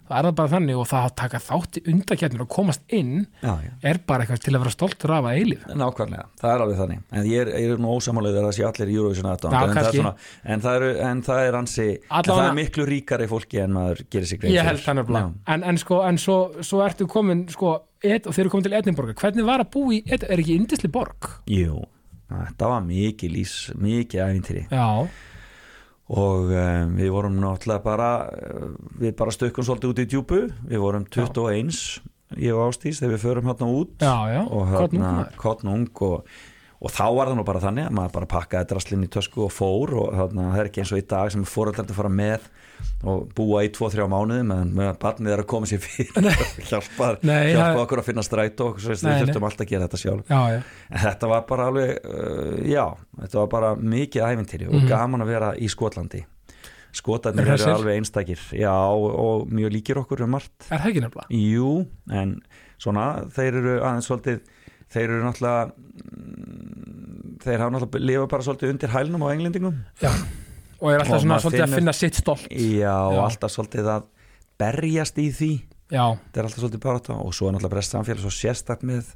það er það bara þannig og það að taka þátt í undakefnir og komast inn já, já. er bara eitthvað til að vera stoltur af að eilíf Nákvæmlega, það er alveg þannig. En ég er, ég er nú ósamálega að það sé allir í Eurovision aðdáðandi, Já, en, það er svona, en, það er, en það er ansi en það er miklu ríkari fólki en maður gerir sig grein ég held það nefnilega en, en sko, en svo, svo ertu komin sko, et, og þeir eru komin til Edinborga hvernig var að búa í, Ed- er ekki indisli borg? Jú, þetta var mikið lís mikið æfintýri Já, og um, við vorum náttúrulega bara uh, við bara stökkum svolítið út í djúpu. Við vorum 21 ég og Ástís þegar við förum hérna út. Já, já, og hérna kottnung og, og þá var það nú bara þannig að maður bara pakkaði draslinn í tösku og fór og þarna, það er ekki eins og í dag sem fóröldar að fara með og búa í 2-3 mánuði meðan barnið er að koma sér fyrir hjálpa, Nei, hjálpa okkur að finna strætó og Nei, við þurftum alltaf að gera þetta sjálf. Já, já, en þetta var bara alveg uh, já, þetta var bara mikið ævintýri og Mhm. gaman að vera í Skotlandi. Skotarnir eru alveg einstakir. Já, og, og mjög líkir okkur um margt. Er það ekki nefnilega? Jú, en svona þeir eru aðeins svolítið þeir eru náttúrulega mm, þeir hafa náttúrulega lifa bara svolítið undir hælnum á englendingum. Já, og er alltaf Og svona maður svolítið að finnur- finna sitt stolt. Já, og Já. alltaf svolítið að berjast í því. Já, þetta er alltaf svolítið bara og svo er náttúrulega brest samfélag svo sérstakt með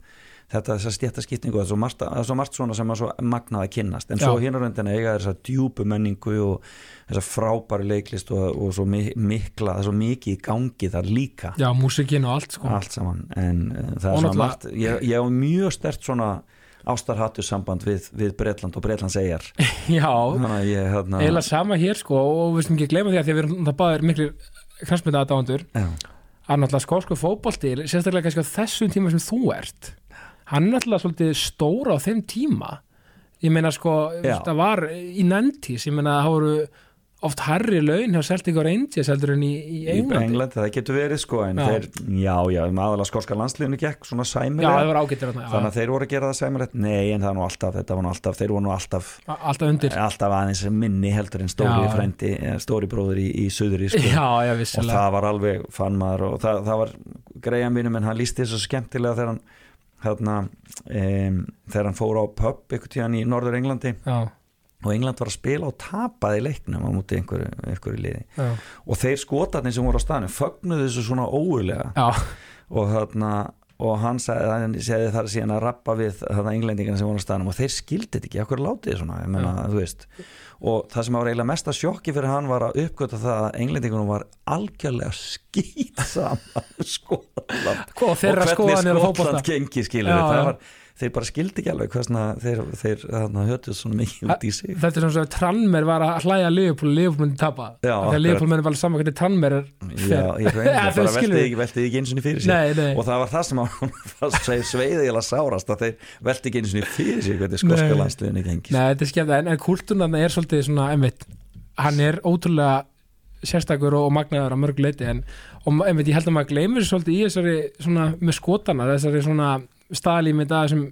þetta þess að stjættaskiptingu það er svo er svo margt svona sem er svo magnað að kynnast. En svo Já. hérna reyndin eiga þess að djúpu menningu og þess að frábæri leiklist og, og svo mi- mikla, það er svo mikið í gangi þar líka. Já, músikin og allt sko. allt saman. En uh, það er svona margt ég, ég hef mjög stert svona ástarhattu samband við, við Bretland og Bretlands eigjar [laughs] já, hérna eiginlega sama hér sko og við sem ekki gleyma því að því að við erum það báðir miklu knastmynda aðdáðandur að náttúrulega skósku fótbolti sérstaklega kannski á þessum tíma sem þú ert hann er náttúrulega svolítið stóra á þeim tíma. Ég meina sko, það var í nendís, ég meina það voru oft herri laun hjá Celtic og Rangers heldur en í, í í Englandi. Englandi, það getur verið sko en Já. þeir, já, já, um aðalega skórska landsliðinu gekk svona já, sæmilega það var ágættir þannig já, að þeir voru að gera það sæmilegt. Nei en það var nú alltaf, þetta var nú alltaf þeir voru nú alltaf, já, alltaf undir. Alltaf aðeins minni heldur en stóri Já. frændi eh, stóri bróður í, í suðri sko. já, já, og vissilega það var alveg fann maður og það, það var greiðan mínum en hann lísti þessu skemmtilega þegar hann hérna, um, þegar hann og England var að spila og tapaði leiknum á múti einhverju, einhverju liði. Já, og þeir skotarnir sem voru á staðinu fögnuðu þessu svona óurlega og þarna og hann segði þar síðan að rappa við þarna englendingina sem voru á staðnum og þeir skildi þetta ekki, okkur látið svona? Menna, og það sem var eiginlega mesta sjokki fyrir hann var að uppgöta það að englendingunum var algjörlega skýt saman Skotland og hvernig Skotland gengi skilur Já, það var, þeir bara skildi ekki alveg hversna þeir, þeir hötuð svona mikið út í sig þetta er svona svo að Tranmer var að hlæja Liverpool, Liverpool myndi tapa þegar. Liverpool myndi vala saman hvernig Tranmer er Já, ég reyndi þau [laughs] bara veltið við. ekki, veltið ekki eins og fyrir sér nei, nei, og það var það sem hann sveiði eða sárast að þeir velti ekki eins og fyrir sér hvernig skoska Nei. landsliðinni gengi Nei, þetta er skemmt, en, en kultúrnan er svolítið svona, einmitt, hann er ótrúlega sérstakur og, og magnaður á mörg leiti, en og, einmitt, svona með það sem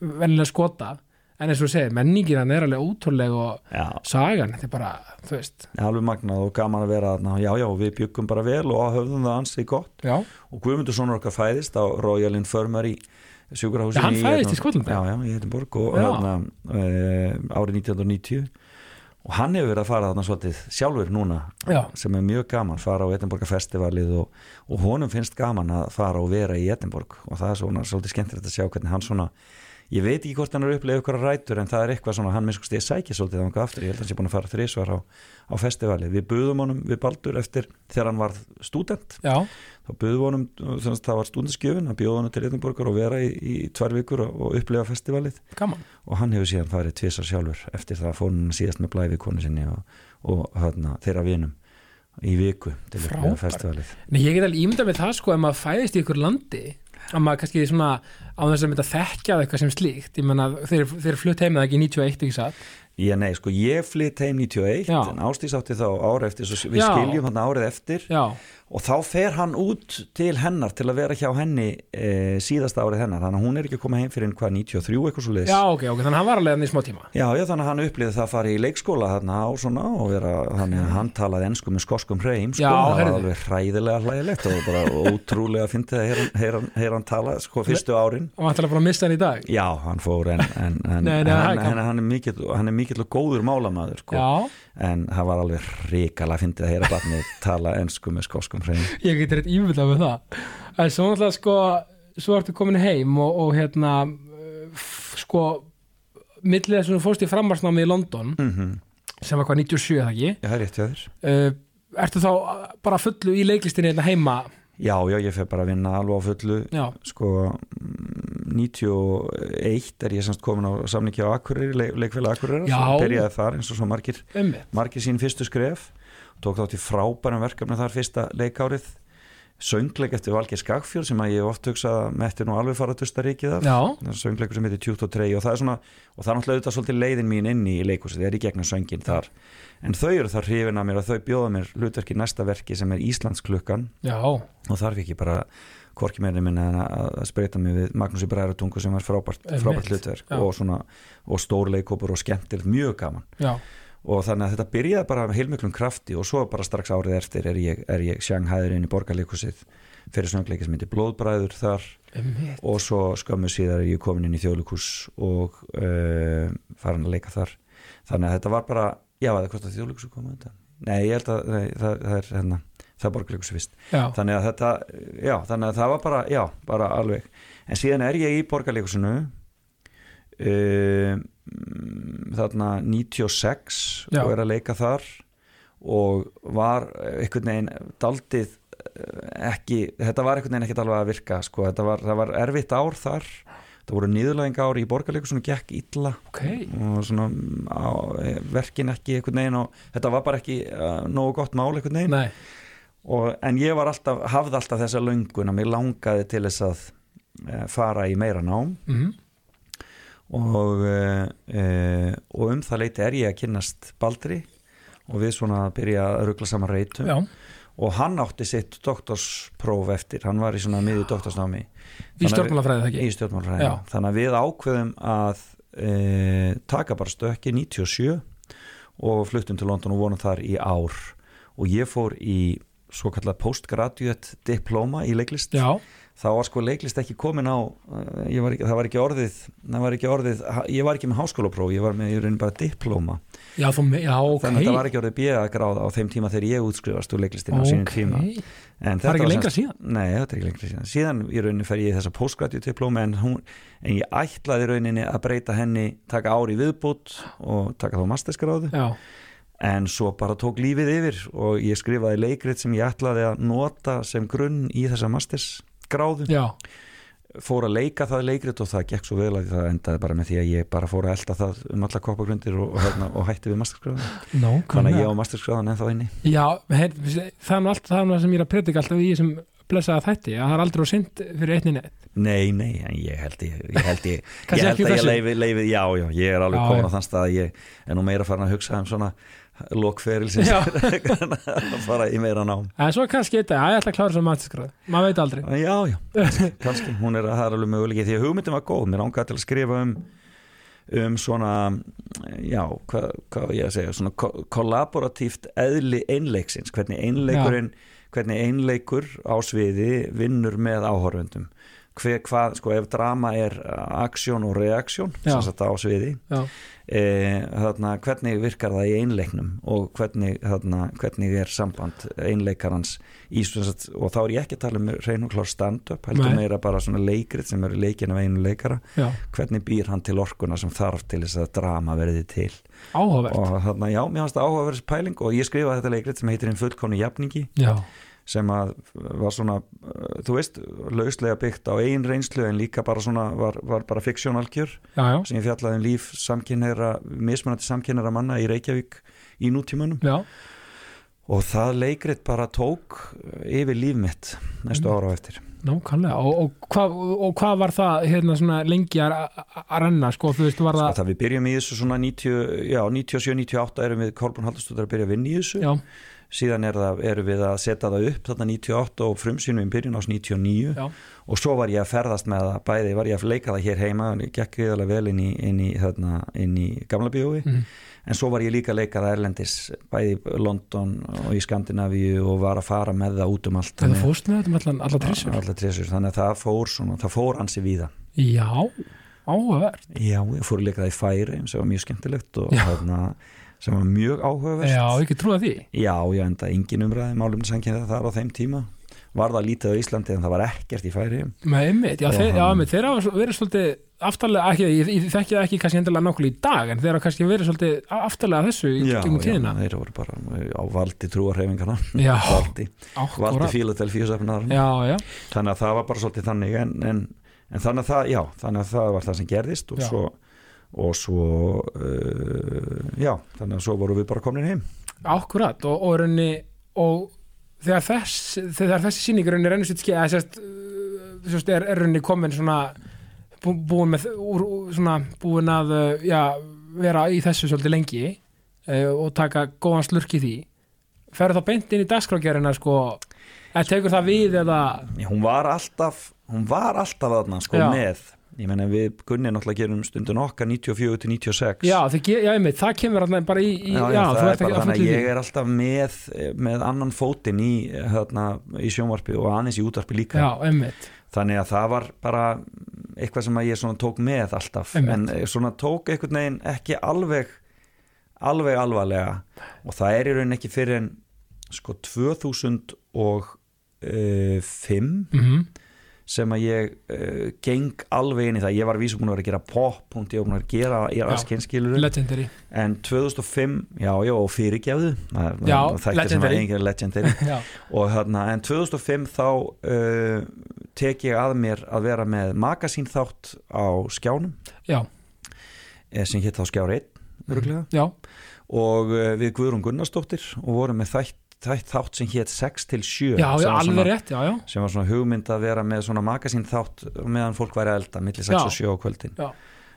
vennilega skota, en eins og segir, menningin hann er alveg ótrúlega og Já, sagan, þetta er bara, þú veist. Alveg magnað og gaman að vera þarna. Já, já, við byggum bara vel og höfðum það ansið gott. Já, og Guðmundur sonur okkar fæðist á Royal Infirmary fæðist í í Edinborg og Já. hérna, e, árið 1990 og hann hefur verið að fara þarna svolítið sjálfur núna já, sem er mjög gaman, fara á Edinborga festivalið og, og honum finnst gaman að fara og vera í Edinborg. Og það er svona svolítið skemmtilegt að sjá hvernig hann svona ég veit ekki hvort hann er upplegað ykkur rætur en það er eitthvað svona, hann minnst ég sækja svolítið þangað aftur, ég held að hann sé búin að fara þrísvar á, á festivalið, við buðum honum við Baldur eftir þegar hann var student já, þá buðum honum, þannig að það var stúdenskjöfun að bjóða honum til Edinborgar og vera í, í tvær vikur og, upplega festivalið. Gaman. Og hann hefur síðan farið tvisar sjálfur eftir það fór hann síðast með blæfi konu sinni og, og hérna, þeirra vinum í viku til að Nei, ég get alveg ímyndað með það sko ef maður fæðist í ykkur landi að maður kannski svona á þess að mynda þekkja eitthvað sem slíkt ég menna þeir, þeir flutt heim eða ekki 91 ekki satt Ég, nei, sko, ég flytt heim 91 Já. en Ástís átti þá ári eftir við Já. skiljum hann árið eftir. Já, og þá fer hann út til hennar til að vera hjá henni e, síðasta árið hennar, þannig að hún er ekki að koma heim fyrir hvað 93 eitthvað svo leiðis já ok, ok, þannig að hann var alveg hann í smá tíma. Já, já, þannig að hann upplýði það að fara í leikskóla þarna á svona og vera, að hann talaði ensku með skoskum hreim, sko, Já, það var alveg hræðilega hlægilegt og bara ótrúlega fyndið að heyra, hann að það er er mikill er og góður málamaður, sko. En það var alveg ríkala fyndið að heyra barnið [laughs] tala ensku með skoskum hreim. Ég get rétt ímyndað með það. En svo náttúrulega sko svo ertu komin heim og, og hérna sko millið þess að þú fórst í frammarsnámi í London mm sem var hvað 97 það ekki? Já, það er rétt hjá þér. Uh, ertu þá bara fullu í leiklistinni hérna heima Já, já, ég fer bara að vinna alveg á fullu. Já, sko mm, 91 er ég semst komin á samningi á Akureyri, leik, leikfélag Akureyri Já. byrjaði þar eins og svo margir, ummi margir sín fyrstu skref. Tók þátt í frábærum verkefni þar fyrsta leikárið. Söngleik eftir Valgeir Skagfjörð sem að ég oft hugsað að metti nú alveg fara að tusta ríkið er söngleikur sem heitir Tjúkt og Trey og það er svona og það er náttúrulega auðvitað svolítið leiðin mín inn í leikúsið, það er í gegnum söngin þar en þau eru þar hrifin að mér og þau bjóða mér hlutverki næsta verki sem er Íslandsklukkan. Já, og þarf ekki bara hvorki meira minna en að spreita mig við Magnús í Bræðaratungu sem var frábært, Einmitt. frábært hlutverk Já. og, svona, og stórleikópur og skemmtilegt, mjög gaman. Já, og þannig að þetta byrjaði bara með heilmiklum krafti og svo bara strax árið eftir er ég, er ég sjanghæður inn í borgarleikusið fyrir söngleiki sem heitir Blóðbræður þar. Ummi og svo skömmu síðar er ég komin inn í þjóðleikus og uh, farin að leika þar. Þannig að þetta var bara, já, eða hvort að þjóðleikus koma undan. Nei, ég held að nei, það, það er hérna, það er borgarleikus fyrst. Þannig að þetta, já, þannig að það var bara já, bara alveg, en síðan er ég í borgarleikusinu um, þarna 96 Já. og er að leika þar og var einhvern veginn daldið eh, ekki, þetta var einhvern veginn ekkert alveg að virka sko, þetta var, það var erfitt ár þar það voru niðurlæðing ár í borgarleikusinu gekk illa. Ok. Og svona á, verkin ekki einhvern veginn og þetta var bara ekki uh, nógu gott mál Nei, og, en ég var alltaf, hafði alltaf þessa löngun að mér langaði til þess að uh, fara í meira nám. Mhm, og, uh, og um það leiti er ég að kynnast Baldri. Og við svona byrja að ruggla saman reytum já, og hann átti sitt doktorspróf eftir, hann var í svona miður doktorsnámi. Í stjórnmálafræði það í Já. þannig að við ákveðum að e, taka bara stökki 97 og fluttum til London og vonum þar í ár. Og ég fór í svo kallað postgraduate diploma í leiklist. Já, þá var sko leiklist ekki komin á uh, var ekki, það var ekki orðið var ekki orðið, ég var ekki með háskólapróf ég var með raunin bara diploma já, þú, já, ok þannig að það var ekki orðið bjöðagráð á þeim tíma þegar ég útskrifast úr leiklistina á sínum tíma. En það er ekki lengra síðan? Nei, þetta er ekki lengra síðan. Síðan í rauninni fer ég þessa postgraduate diploma en, hún, en ég ætlaði rauninni að breyta henni taka ári viðbútt og taka þá masterskráðu já, en svo bara tók lífið yfir og ég skrifaði leikrit sem ég ætlaði að nota sem grunn í þessa masterskráðu já, fór að leika það leikrit og það gekk svo vel að það endaði bara með því að ég bara fór að elda það um alla koppagrundir og, og, hérna, og hætti við masterskráðu no, þannig að ég á masterskráðan ennþá inni. Já, heyr, það er nú allt það sem ég er að predika alltaf í þessum blessaða þætti að það er aldrei á synd fyrir einni neitt Nei, nei, en ég held ég, ég held ég, ég, held að ég leifi, leifi, já, já, ég er alveg komin á þann stað að ég er nú meira farin að hugsa um svona lokferilsins [laughs] að fara í meira nám. En svo kannski þetta, að ég ætla að klára þessum matiskrað maður veit aldrei. Já, já, [laughs] kannski, hún er, það er alveg möguleiki því að hugmyndin var góð, mér ángaði til að skrifa um um svona já, hvað, á ég að segja svona ko kollaboratíft eðli einleiksins, hvernig einleikurinn hvernig einleikur á sviði vinnur með áhorfundum hver, hvað, sko, ef drama er aksjón og reaksjón sem sagt á sviði e, þarna, hvernig virkar það í einleiknum og hvernig, þarna, hvernig er samband einleikarans í, sagt, og þá er ég ekki að tala um reyn og klár stand-up, heldur Nei. meira bara svona leikrit sem eru leikin af einu leikara. Já, hvernig býr hann til orkuna sem þarf til þess að drama verði til? Áhugavert. Og þarna, já, mér fannst það áhugaverðis pæling og ég skrifaði þetta leikrit sem heitir einn fullkonu jafningi. Já, sem að var svona uh, þú veist, lauslega byggt á eigin reynslu en líka bara svona, var, var bara fiksjónalgjör sem ég fjallaði um líf samkynneira, mismunandi samkynneira manna í Reykjavík í nútímanum. Já. Og það leikrit bara tók yfir líf mitt næstu ára á eftir. Nákvæmlega, og, og, hvað, og hvað var það hérna svona lengi að að renna, sko, þú veist, var Sko, það það við byrjum í þessu svona 90, já, 97-98 erum við Kolbrún Halldórsdóttir að byrja að vinna í þessu. Já, síðan er það, erum við að setja það upp þarna 98 og frumsýnum í byrjun ás 99 já, og svo var ég að ferðast með það bæði, var ég að leika það hér heima og gekk viðalega vel inn í, inn í, þarna, inn í gamla bíói. Mhm. en svo var ég líka að leika það erlendis bæði í London og í Skandinavíu og var að fara með það út um allt. Það fórst með þetta allan, allan trissur allar trésur, þannig að það fór svona, það fór ansi víða. Já, áhugavert. Já, ég fór að leika það í færi sem var mjög skemmtilegt og Já. Sem var mjög áhugavert. Já, ekki trúa því. Já, já, enda engin umræði málum sannkynna þar á þeim tíma. Var það lítið á Íslandi en það var ekkert í færi Með einmitt, já, þeir, já, hann- einmitt, þeir hafa verið svolítið aftarlega, ekki, ég, ég þekki það ekki kannski endilega nákvæmlega í dag, en þeir hafa kannski verið svolítið aftarlega þessu í já, gegnum já, tíðina. þeir voru bara á valdi trúarhefingarna Já, valdi, [laughs] valdi söfnar Já, já, þannig að það var bara svolítið þannig en, en, en þannig að það, já, þannig að það var það sem gerðist og Já. svo og svo uh, já, þannig að svo voru við bara komin heim akkurat og, og, raunni, og þegar, þess, þegar þessi sýningur raunni rennur sitt skeið, að sérst, er, er raunni komin svona bú, búin með úr, svona, búin að uh, já, vera í þessu svolítið lengi uh, og taka góðan slurk í því ferðu þá beint inn í dagskrágerina sko, eða tekur það við eða hún var alltaf hún var alltaf þarna sko Já. með ég menna við Gunni náttúrulega gerum stundin okkar 94 til 96 já, já, einmitt, það kemur alltaf bara í, í Já, já, þú það er bara þannig að ég er alltaf með, með annan fótinn í, hérna, í sjónvarpi og aðeins í útvarpi líka. Þannig að það var bara eitthvað sem að ég tók með alltaf. Einmitt. en eh, svona tók einhvern veginn ekki alveg alveg alvarlega. Og það er í raunin ekki fyrir en sko 2005 mm sem að ég uh, geng alveg inn í það, ég var vísum búin að vera að gera pop og ég var búin að gera í legendary. En 2005, já, já, og það þættir sem að engin legendary. [laughs] og þarna, en 2005 þá uh, tek ég að mér að vera með magasínþátt á skjánum. Já, eh, sem hétt þá skjár 1 öruglega, já, og uh, við Guðrún Gunnarsdóttir og vorum með þætt, þætt þátt sem hétt 6 til 7 já, sem var svona, rétt, já, já. sem var svona hugmynd að vera með svona magasínþátt meðan fólk væri að elda, milli 6 Já. og 7 á kvöldin. Já.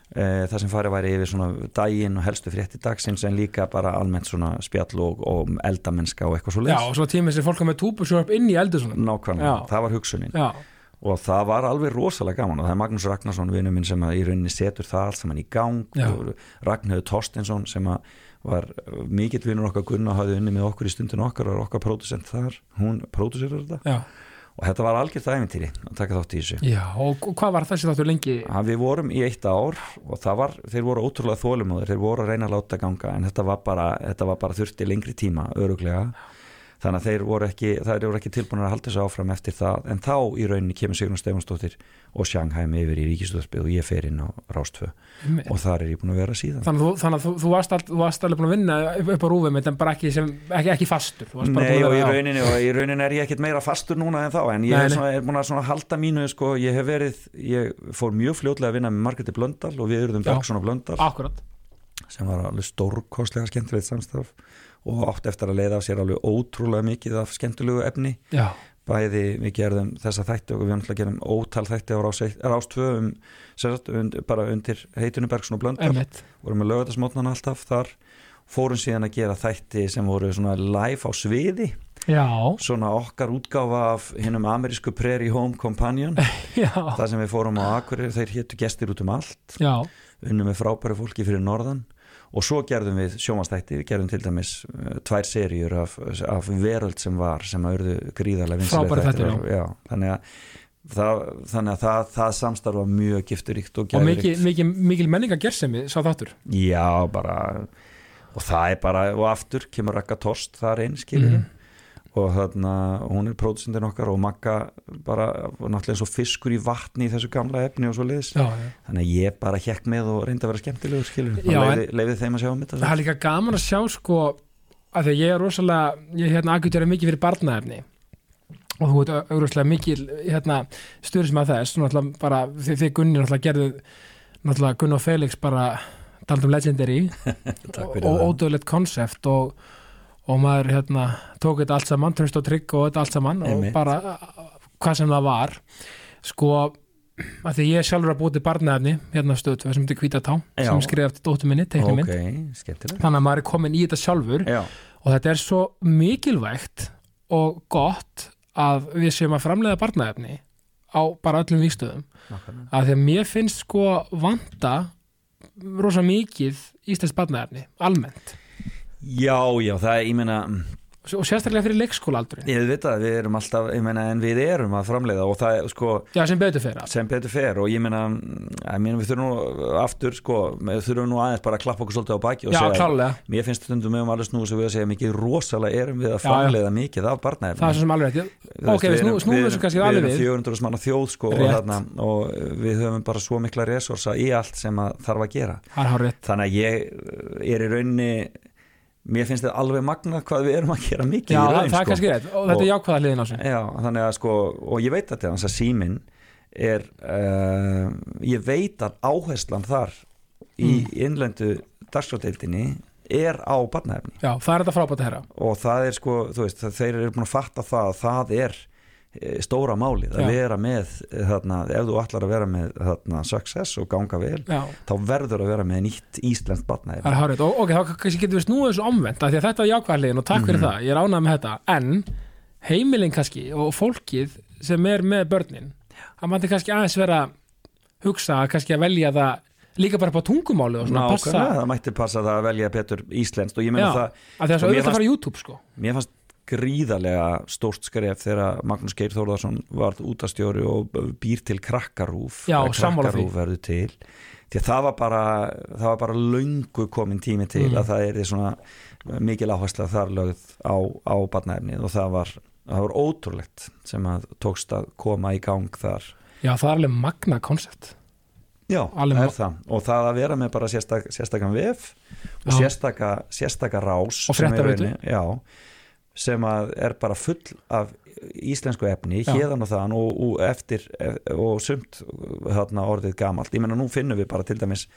Eh, það sem farið væri yfir svona daginn og helstu frétti dagsins en líka bara almennt svona spjall og, og eldamennska og eitthvað svo Já, og svo tímið sem fólk er með túbusjórp inn í eldu svona. Nákvæmlega, það var hugsunin. Og það var alveg rosalega gaman og það er Magnús Ragnarsson vinnu minn sem í rauninni setur það allt saman í gang. Ragnhjöður Torstensson sem að var mikill vinnur okkar Gunna hafði unni með okkur í stundin okkar og okkar pródusent þar, hún próduserar þetta. Já, og þetta var algjört æfintýri að taka þátt í þessu. Já, og hvað var þessi þáttur lengi? að við vorum í eitt ár og það var, þeir voru ótrúlega þólumóður þeir voru að reyna að láta ganga en þetta var bara, þetta var bara þurfti lengri tíma öruglega þannig að þeir voru ekki, ekki tilbúin að halda þessu áfram eftir það. En þá í rauninni kemur Sigrun Stefansdóttir og Sjanghæm yfir í Ríkistöðarspið og ég fer inn á Rástfö Einmitt. og þar er ég búin að vera síðan. Þannig að þú, þannig að þú, varst all, þú varst alveg búin að vinna upp, á rúfum en bara ekki, sem, ekki, ekki fastur. Nei og í rauninni, og í rauninni er ég ekkit meira fastur núna en þá en ég Nei, er, er búin að halda mínu sko, ég hef verið, ég fór mjög fljótlega að vinna með Margreti Blöndal og við eruðum. Bergson og Blöndal. Akkurat, sem var alveg stórkostlega skemmtilegt samstaf og átt eftir að leiða af sér alveg ótrúlega mikið af skemmtilegu efni. Já, bæði við gerðum þessa þætti og við náttúrulega gerum ótal þætti á rás, eitt- rás 2 um, sem sagt, und, bara undir heitinu Bergson og emmitt vorum með lögatarsmótnan alltaf þar. Fórum síðan að gera þætti sem voru svona live á sviði. Já, svona okkar útgáfa af hinnum amerísku Prairie Home Companion. [laughs] Þar sem við fórum á Akureyri, þeir héttu gestir út um allt. Já, unnum með frábæru fólki fyrir norðan og svo gerðum við sjómanstætti, við gerðum til dæmis uh, tvær seríur af, af veröld sem var, sem að urðu gríðarlega já, þannig þannig að það, það samstarfa mjög gifturíkt og og mikil, gæðuríkt mikil, mikil menninga gersemi sá þáttur? Já, bara og það er bara, og aftur kemur Raka Torst þar einn, skilur Mhm. Og þarna, hún er pródusendin okkar og Magga bara, náttúrulega eins og fiskur í vatni í þessu gamla efni og svo liðis Já, já. Þannig að ég bara hjekk með og reyndi að vera skemmtilegur skilur, og leiði, þeim að sjá um þetta Það er líka gaman að sjá sko að því að ég er rosalega ég er hérna aðgjörði mikið fyrir barnaefni. Og þú veit auðvitað mikil hérna, stuðism að þess náttúrulega bara þið, þið Gunni náttúrulega gerðu náttúrulega Gunni og Felix bara taldum legendary [laughs] og ódöðlegt konsept og, og maður hérna tók þetta allt saman, tröst og trygg og þetta allt saman Einmitt. og bara hvað sem það var sko að því ég er sjálfur að búið til barnaefni hérna á stöðu sem heitir Hvítatá Já. sem skrifa eftir dóttur minni, teikni minn ok, skemmtilegt þannig að maður er komin í þetta sjálfur já, og þetta er svo mikilvægt og gott að við séum að framleiða barnaefni á bara öllum nákvæmlega. að því að mér finnst sko vanda rosa mikið íslensk barnaefni, almennt já, já, það er, ég meina og sérstaklega fyrir leikskólaaldurinn. Ég veit að við erum alltaf, ég meina en við erum að framleiða og það er sko já, sem betur allt sem betur fer og ég meina, ég meina við þurfum nú aftur sko, við þurfum nú aðeins bara að klappa okkur svolítið á baki og já, segja klálega, mér finnst stundum um alveg snúið sem við segja mikið rosalega erum við að Já, já. framleiða mikið af barnaefni það er svo sem alveg Þú ok, við snú, snúum þessu kannski alveg Við. við erum 400 manna þjóð sko, og, þarna, og við höfum bara svo mikla resursa í allt sem þarf að gera. Er þannig að ég er í rauninni mér finnst þetta alveg magnað hvað við erum að gera mikið já, í raun það er sko. rétt og þetta er jákvæða hliðin á sig Já, þannig að sko og ég veit að þetta er síminn er uh, ég veit að áherslan þar í Mm. innlendu dagskrádeildinni er á barnaefni já, það er þetta frábært að herra og það er sko, þú veist, þeir eru búin að fatta það að það er stóra málið að vera með eh, þarna, ef þú ætlar að vera með þarna, success og ganga vel já, þá verður að vera með nýtt íslenskt er rétt og ok, þá kannski getum við snúið þessu omvend af því að þetta er jákvæða hliðin og takk fyrir Mhm. það, ég er ánægð með þetta. En heimilin kannski og fólkið sem er með börnin það mætti kannski aðeins vera hugsa kannski að velja það líka bara á tungumáli og svona passa Nákvæmlega, það mætti passa það að velja betur íslenskt og ég meina Já. það, að það Sko, er mér auðvitað að fara YouTube sko. mér fannst gríðarlega stórt skref þegar Magnús Geir Þórðarsson varð útastjóri og býr til krakkarúf. Já, krakkarúf verður til. Því að það var bara það var bara löngu komin tími til Mm. að það er svona mikil áhersla þar lögð á, á barnaefnið og það var, það var ótrúlegt sem að tókst að koma í gang þar. Já, það er alveg magna koncept. Já, Alveg er má- það. Og það að vera með bara sérstak, sérstakann vef og Já. sérstaka, sérstaka rás Og er rauninni- Já, sem er bara full af íslensku efni hérðan og þaðan og, og eftir og sumt þarna orðið gamalt. Ég menna nú finnum við bara til dæmis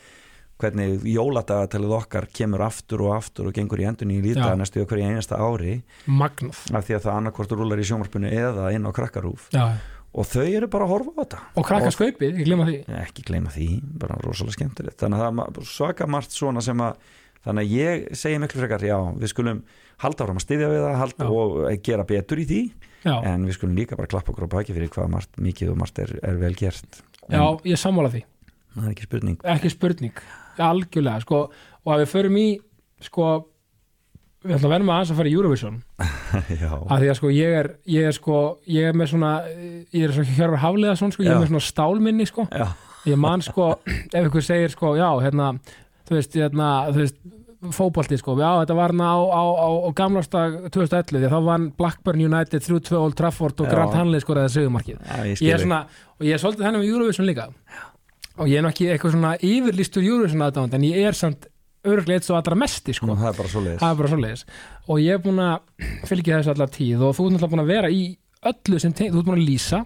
hvernig jóladagatalið okkar kemur aftur og aftur og gengur í endunni í líta næstu okkur í einasta ári. Magnað. Af því að það annarkvort rúlar í sjómarspunni eða inn á krakkarúf Já. og þau eru bara að horfa á þetta. Og krakkaskaupið, ég glemma því. Ekki gleyma því, bara rosalega skemmtilegt. Þannig að það er svaka margt svona sem að þannig að ég segi miklu frekar já, við skulum halda áram að styðja við það og gera betur í því. Já, en við skulum líka bara klappa okkur á baki fyrir hvað margt, mikið og margt er, er vel gert. En já ég sammála því. Það er ekki spurning. Ekki spurning, algjörlega sko, Og að við förum í sko, Við ætlum að verðum aðeins að fara í Eurovision. [laughs] Já, að því að sko ég er ég er sko, ég er með svona ég er svo hjörfur haflega svona sko, ég er með svona stálminni sko, já, ég man sko [clears throat] ef ykkur segir sko, já, hérna þú veist, hérna, þú veist fótbolti sko, já, þetta var hérna á, á, á, á gamlastag 2011, því að þá vann Blackburn United 3-2 Old Trafford og Já. Grant Hanley skoraði segumarkið já, ég ég er svona, og ég er svolítið hennar með Eurovision líka. Og ég er nú ekki eitthvað svona yfirlýstur Eurovision aðdáðan, en ég er samt örglega eitt svo allra mesti sko. Nú, það er bara svo svoleiðis. Og ég er búin að fylgja þessu allar tíð og þú ert náttúrulega búin að vera í öllu sem þú ert búin að lýsa.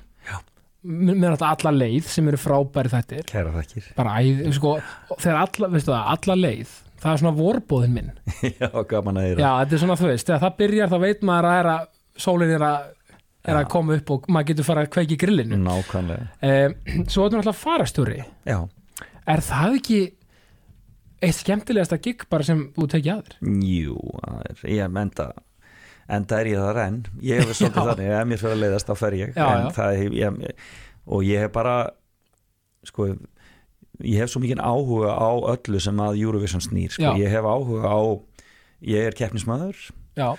Með náttúrulega alla leið sem eru frábæri þettir kæra þakkir. Bara æð, sko, þegar alla, veistu það, alla leið það er svona vorbóðin minn. [laughs] Já, gaman að já, eira þetta er svona þú veist, þegar það byrjar þá veit maður að, er að sólin er að, er að Já. koma upp og maður getur fara að kveiki grillinu. Nákvæmlega. Um, [clears throat] svo er náttúrulega farastjóri. Já, er það ekki eitt skemmtilegasta gig bara sem þú tekið að þér? Jú, það er, enda enda er ég þar enn. Ég hef svolítið [laughs] þannig, ef mér fyrir að leiðast þá fer ég. Já, en já. það ég, og ég hef bara sko ég hef svo mikið áhuga á öllu sem að Eurovision snýr, sko, ég hef áhuga á ég er keppnismæður já,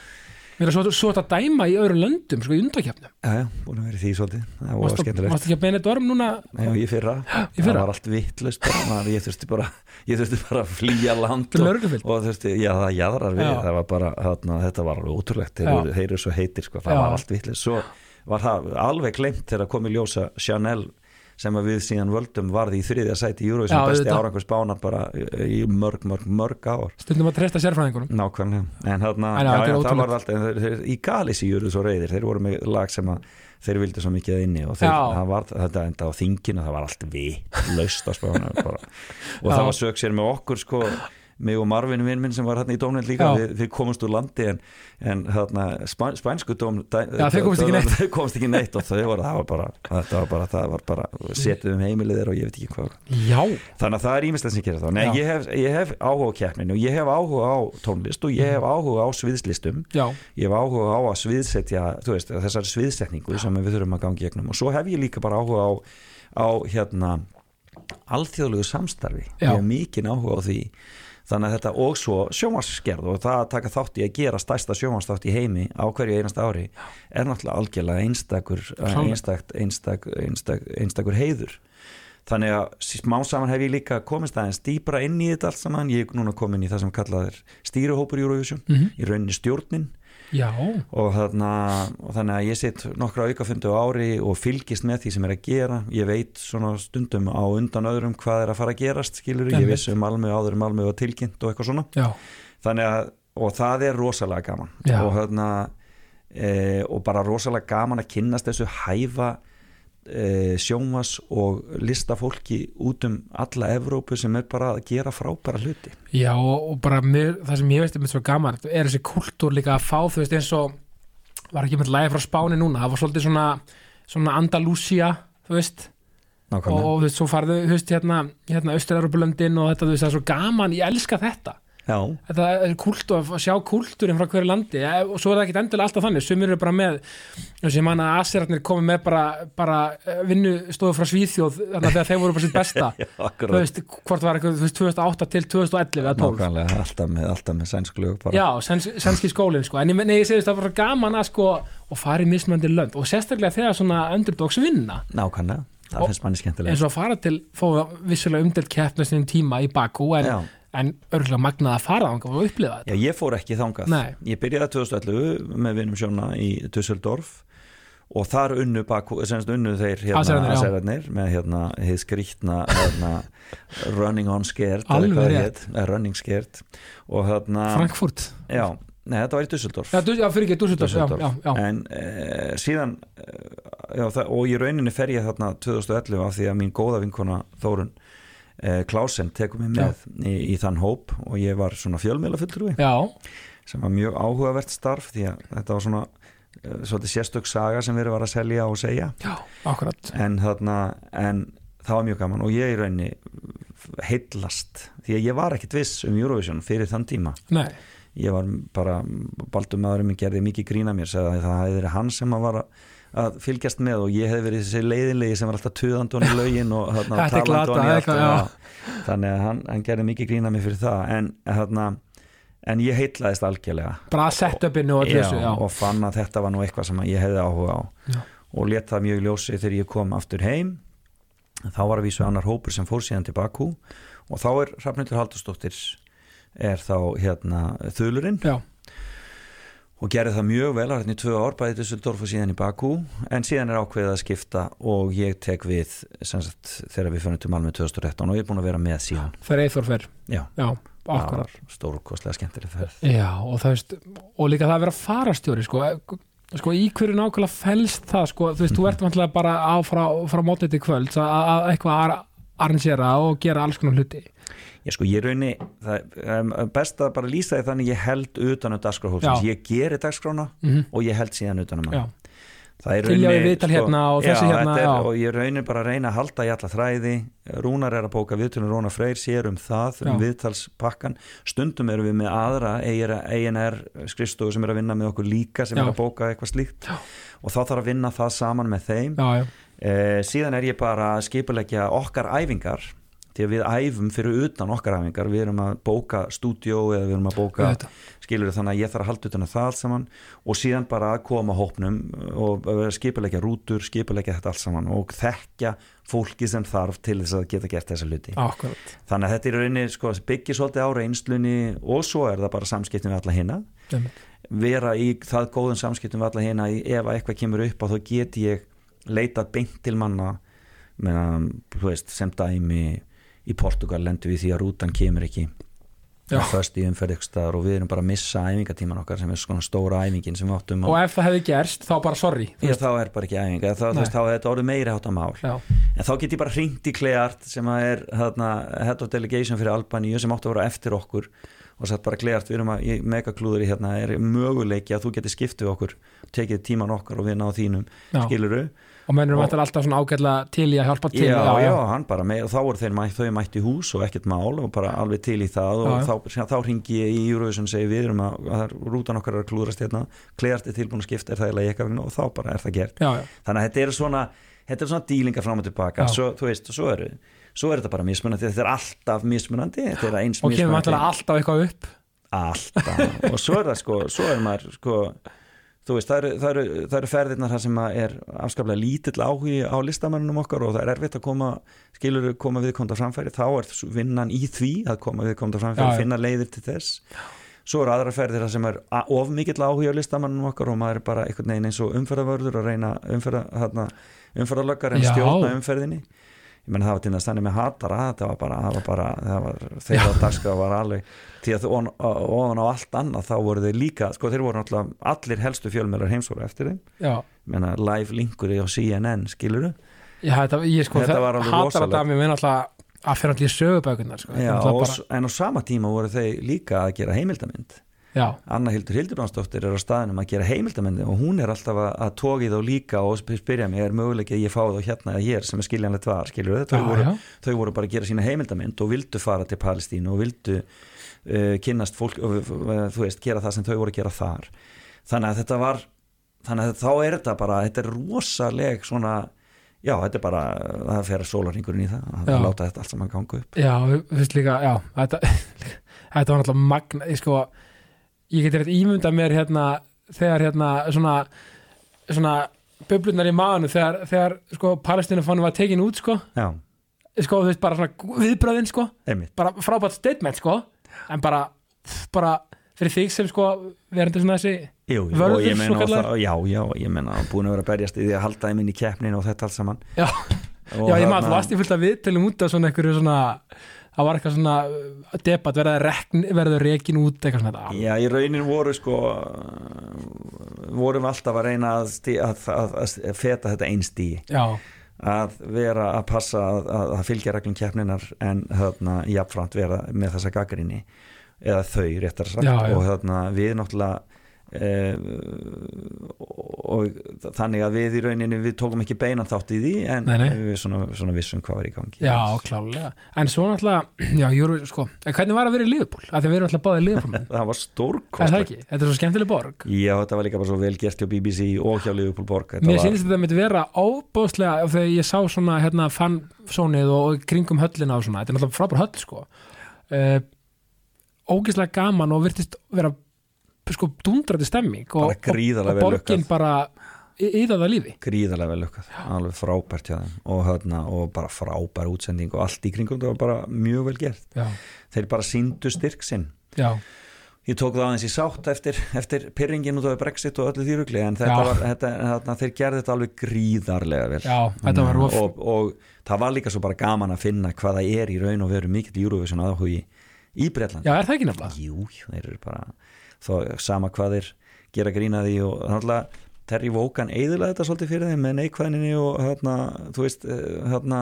mér er svo, svo þetta dæma í öðrum löndum, sko í undrakefnum já, já, búin að vera því svolítið það var skemmtilegt varstu ekki að beina dörm núna Nei, og ég fyrra, í fyrra? það var allt vittlust ég þurfti bara ég þurfti bara að flýja land Til og, lögreglufylgd? og þurfti, já það jæðrar við Já. það var bara, þarna, þetta var alveg ótrúlegt þeir, Já. þeir eru svo heitir, sko, það Já. var allt vittlust svo var það alveg glemt þegar kom í ljósa Chanel sem við síðan völdum varði í þriðja sæti í Eurovision besti árangur spánar bara í mörg, mörg, mörg ár. Stundum að treysta sérfræðingunum. Nákvæmlega, en þarna já, já, já, það var allt en þeir, þeir, í Galisi júruð svo reyðir, þeir voru með lag sem að þeir vildi svo mikið inni og þeir, var þetta enda á þinginu það var allt við laust á spána [laughs] og það var sög sér með okkur sko mig og Marvin vinn minn sem var hérna í dómnend líka Já. við, við komumst úr landi en, en hérna, spæn, spænsku dóm Já, ekki neitt. [laughs] þeir komust ekki neitt og þau voru, það var bara, þetta var bara, það var bara setið um heimilið þeir og ég veit ekki hvað. Já, þannig að það er ímestlega sem gerir þá. Nei, Já. ég hef, ég hef áhuga á keppninu ég hef áhuga á tónlist og ég hef áhuga á sviðslistum. Já, ég hef áhuga á að sviðsetja veist, þessari sviðsetningu sem við þurfum að gangi gegnum. Og svo hef ég líka bara áhuga á, á hérna alþjóðlegu samstarfi. Já. ég hef mikinn áhuga á því þannig að þetta og svo sjómarskerð og það að taka þátt í að gera stærsta sjómarsþátt í heimi á hverju einasta ári er náttúrulega algjörlega einstakur einstak, einstak, einstak, einstakur heiður. Þannig að smá saman hef ég líka komist aðeins dýbra inn í þetta allt saman. Ég er núna komin í það sem kallað er stýruhópur Eurovision, Mhm. í rauninni stjórnin og, þarna, og þannig að ég sitt nokkra aukafundu ári og fylgist með því sem er að gera. Ég veit svona stundum á undan öðrum hvað er að fara að gerast skilur, ég vissi um Malmö áður um Malmö var tilkynnt og eitthvað svona. Já, þannig að, og það er rosalega gaman. Já. og þarna e, og bara rosalega gaman að kynnast þessu hæfa e, sjónvas og listafólki út um alla Evrópu sem er bara að gera frábæra hluti. Já og, bara mér, það sem ég veist er mér svo gaman er þessi kultúr líka að fá þú veist eins og var ekki með lægi frá Spáni núna það var svolítið svona, svona Andalúsia þú veist. Nákvæmlega. Og þú veist, svo farðu, þú veist, hérna, hérna Östur-Europulöndin og þetta, þú veist, það er svo gaman ég elska þetta Já, þetta er kult að sjá kultúrin frá hverju landi. Og svo er það ekkit endilega alltaf þannig. Sumir eru bara með þessi manna að Asirarnir komið með bara, bara eh, vinnu stóðu frá Svíþjóð þannig að þeir voru bara sitt besta. [laughs] Já veist, hvort var eitthvað, þú veist, 2008 til 2011 eða 12 Nákvæmlega, alltaf með, alltaf með sænsklug. Já, sens, senski skólinn sko. En ég, nei, ég segist það var gaman að sko og fara í mismöndi lönd. Og sérstaklega þegar svona underdogs vinna. Nákvæmlega það finnst manni skemmtilegt. eins og að fara til fóða vissulega umdelt keppnastinn tíma í Bakú en, Já. En örgulega magnað að fara þangað og upplifa þetta Já, ég fór ekki þangað. Nei. Ég byrjaði 2011 með vinum sjóna í Düsseldorf og þar unnu, baku, unnu þeir hérna, aserarnir með hérna hið skrýtna hérna, running on scared Alveg rétt. eh, running scared og hérna, Frankfurt já, nei þetta var í Düsseldorf Já, já fyrir ekki, Dusseldorf já, Düsseldorf. já, já. en e, síðan e, já, það, og í rauninni fer ég þarna 2011 af því að mín góða vinkona Þórun Klausen tekur mig með í, í þann hóp og ég var svona fjölmiðla fulltrúi sem var mjög áhugavert starf því að þetta var svona eh, svolítið sérstök saga sem verið var að selja og segja. Já, akkurat. En þarna en það var mjög gaman og ég í rauninni heillast því að ég var ekkit viss um Eurovision fyrir þann tíma. Nei, ég var bara, Baldur maðurinn minn gerði mikið grína mér, sagði að það hefði verið hann sem að var að, að fylgjast með og ég hefði verið þessi leiðinlegi sem var alltaf tuðandi í lögin og já. já. þannig að hann, hann gerði mikið grína mér fyrir það en, þarna, en ég heitlaðist algjörlega bara setupinu og þessu já. og fann að þetta var nú eitthvað sem ég hefði áhuga á Já. og let það mjög ljósi þegar ég kom aftur heim þá var að vísu annar hópur sem fór síðan til Bakú og þá er Hrafnildur Haldursdóttir er þá hérna þulurinn Já, og gerði það mjög vel hérna í tvö ár bæði Dusseldorf og síðan í Bakú en síðan er ákveðið að skipta og ég tek við sagt, þegar við fyrir til Malmö 2013 og ég er búin að vera með síðan. Fer Eithor fer. Já, Já, það var stórkostlega skemmtileg ferð. Já, og það veist og líka það að vera farastjóri sko, sko í hverju nákvæmlega felst það sko, þú veist, þú ert vantilega bara á frá, frá mótið til kvölds að, að eitthvað að arrangera og gera alls konar hluti Ég sko, ég raunni, það er best að bara lýsa því þannig ég held utan um dagskráhófsins, Já. ég geri dagskrána mm og ég held síðan utan um Tilja rauninni, við viðtal hérna og þessi já, hérna, er, og ég raunir bara að reyna að halda í alla þræði. Rúnar er að bóka viðtölum Rúnar Freyr sér um það, um Já. viðtalspakkan stundum erum við með aðra ENR skrifstofu sem er að vinna með okkur líka sem Já. er að bóka eitthvað slíkt. Og þá þarf að vinna það saman með þeim. Eh, síðan er ég bara að skipulegja okkar æfingar því að við æfum fyrir utan okkar æfingar. Við erum að bóka stúdíó eða við erum að bóka skilur þannig að ég þarf að halda utan að það allt saman og síðan bara að koma hópnum og skipulegja rútur skipulegja þetta allt saman og þekkja fólki sem þarf til þess að geta gert þessa hluti. Þannig að þetta er rauninni sko, svolítið á reynslunni og svo er það bara samskiptum við alla hinna vera í það góðum samskiptum við alla hina ef að eitthvað kemur upp á þá get ég leitað beint til manna þú veist, sem dæmi í Portugal lendur við því að rútan kemur ekki Já. först í umferð ykkur staðar og við erum bara að missa æfingatíman okkar sem er svona stóra æfingin sem við áttum og ef það hefði gerst, þá bara sorry veist. þá er bara ekki æfinga, þá, er þetta orðið meiri hátta mál. Já, en þá get ég bara hringt í Kleart sem er þarna, head of delegation fyrir Albaníu sem átti að vera eftir okkur og satt bara Kleart, við erum að, megaklúður í hérna er möguleiki að þú getur skipt við okkur tekið tíman okkar og við náðu þínum skiluru, og mennur Og- vantar alltaf svona ágætlega til í að hjálpa til. Já, já, hann bara með, og þá voru þeir þau mætt í hús og ekkert mál og bara alveg til í það og Já, já. þá, þá ringi ég í Eurovision og segi við erum að, að rútan okkar er að klúðrast hérna, Kleart er tilbúin að skipta er það í leikafinu og þá bara er það gert. Já, já, þannig að þetta eru svona þetta eru svona dílingar fram og tilbaka. Já. svo, þú veist, svo eru svo er þetta bara mismunandi, þetta er alltaf mismunandi þetta er eins og kemur mismunandi. alltaf eitthvað upp? Alltaf. Og svo er það sko, svo er maður sko, þú veist, það eru, það eru, það eru ferðirnar það sem að er afskaplega lítill áhugi á listamannunum okkar og það er erfitt að koma skilur koma viðkomandi á framfæri. Þá er vinnan í því að koma viðkomandi á framfæri Já, finna leiðir til þess. Svo eru aðra ferðir það sem er of mikill áhugi á listamannunum okkar og maður er bara einhvern veginn eins og umferðavörður að reyna umferða, þarna, umferðalöggar en stjórna umferðinni ég menn það var til þess þannig með hatara það var bara, það var bara það var, þeirra dagskraf var alveg því að ofan, ofan á allt annað þá voru þeir líka, sko þeir voru náttúrulega allir helstu fjölmjölar heimsóra eftir þeim. Já, menna live linkur á CNN skiluru, já þetta, ég sko Þetta var alveg rosalegt. að mér minn alltaf að fyrir allir sögubökunar sko. En á sama tíma voru þeir líka að gera heimildamynd já, Anna Hildur Hildurbrandsdóttir er á staðinum að gera heimildamyndi og hún er alltaf að, að tóki þá líka og sp- spyrja mig er möguleik að ég fái þá hérna eða hér? sem er skiljanlegt var, skilur þau já, voru, já, þau voru bara að gera sína heimildamynd og vildu fara til Palestínu og vildu uh, kynnast fólk uh, þú veist, gera það sem þau voru að gera þar. Þannig að þetta var þannig að þá er þetta bara, þetta er rosaleg svona, já, þetta er bara það fer sólarringurinn í það að Já. láta þetta allt saman ganga upp. Já, þú veist líka já, þetta, [laughs] þetta var náttúrulega magna ég sko, ég geti rétt ímynda mér hérna, þegar hérna svona, svona bublunar í maðanu þegar, þegar sko, palestinafánu var tekin út sko, já, sko, þú veist, bara svona viðbröðin sko, einmitt. Bara frábært statement sko, en bara, bara fyrir þig sem sko, verður svona þessi Vörður svokallaður? það, já, já, ég meina búin að vera að berjast í því að halda þeim inn í keppnin og þetta allt saman. Já, já, ég maður, í fullt að viðtölum út af svona einhverju svona það var eitthvað svona uh, debatt verður rekin út eitthvað svona. Þetta. Já, í raunin voru sko vorum alltaf að reyna að, stí, að, að, að feta þetta einstíi já, að vera að passa að, fylgja reglum keppninar en þarna jafnframt vera með þessa gaggrinni eða þau réttar sagt. Já, og þarna við náttúrulega og þannig að við í rauninni við tókum ekki beinan þátt í því en Nei, nei. við svona, svona vissum hvað var í gangi. Já, klálega en svo náttúrulega, já, Júru, sko en hvernig var að vera í Liverpool, af því við erum alltaf báðið Liverpool menn. [laughs] það var ekki, þetta er svo skemmtileg borg. Já, þetta var líka bara svo vel gert hjá BBC og hjá Liverpool Borg. Þetta Mér var- sýnist þetta myndi vera óbóðslega þegar ég sá svona hérna fansónið og, og kringum höllina og svona, þetta er náttúrulega frábær höll sko. Uh, ógislega gaman og virtist vera sko dundrati stemming og, og, borgin bara yða það lífi. Gríðarlega vel lukkað, alveg frábært hjá þeim. Og, þarna, og bara frábær útsending og allt í kringum það var bara mjög vel gert. Já, þeir bara síndu styrk sinn. Já, ég tók það aðeins í sátt eftir, eftir pyrringin út af Brexit og öllu því rugli en var, þetta, þarna, þeir gerði þetta alveg gríðarlega vel. Já, og, og það var líka svo bara gaman að finna hvað það er í raun og veru mikill Eurovision aðhugi í Bretland já, er það ekki nefnilega? Jú, þeir eru bara þó, sama hvað þeir gera grína því og náttúrulega Terry Wogan eðilega þetta svolítið fyrir þeim með neikvæðinni og þarna, þú veist, þarna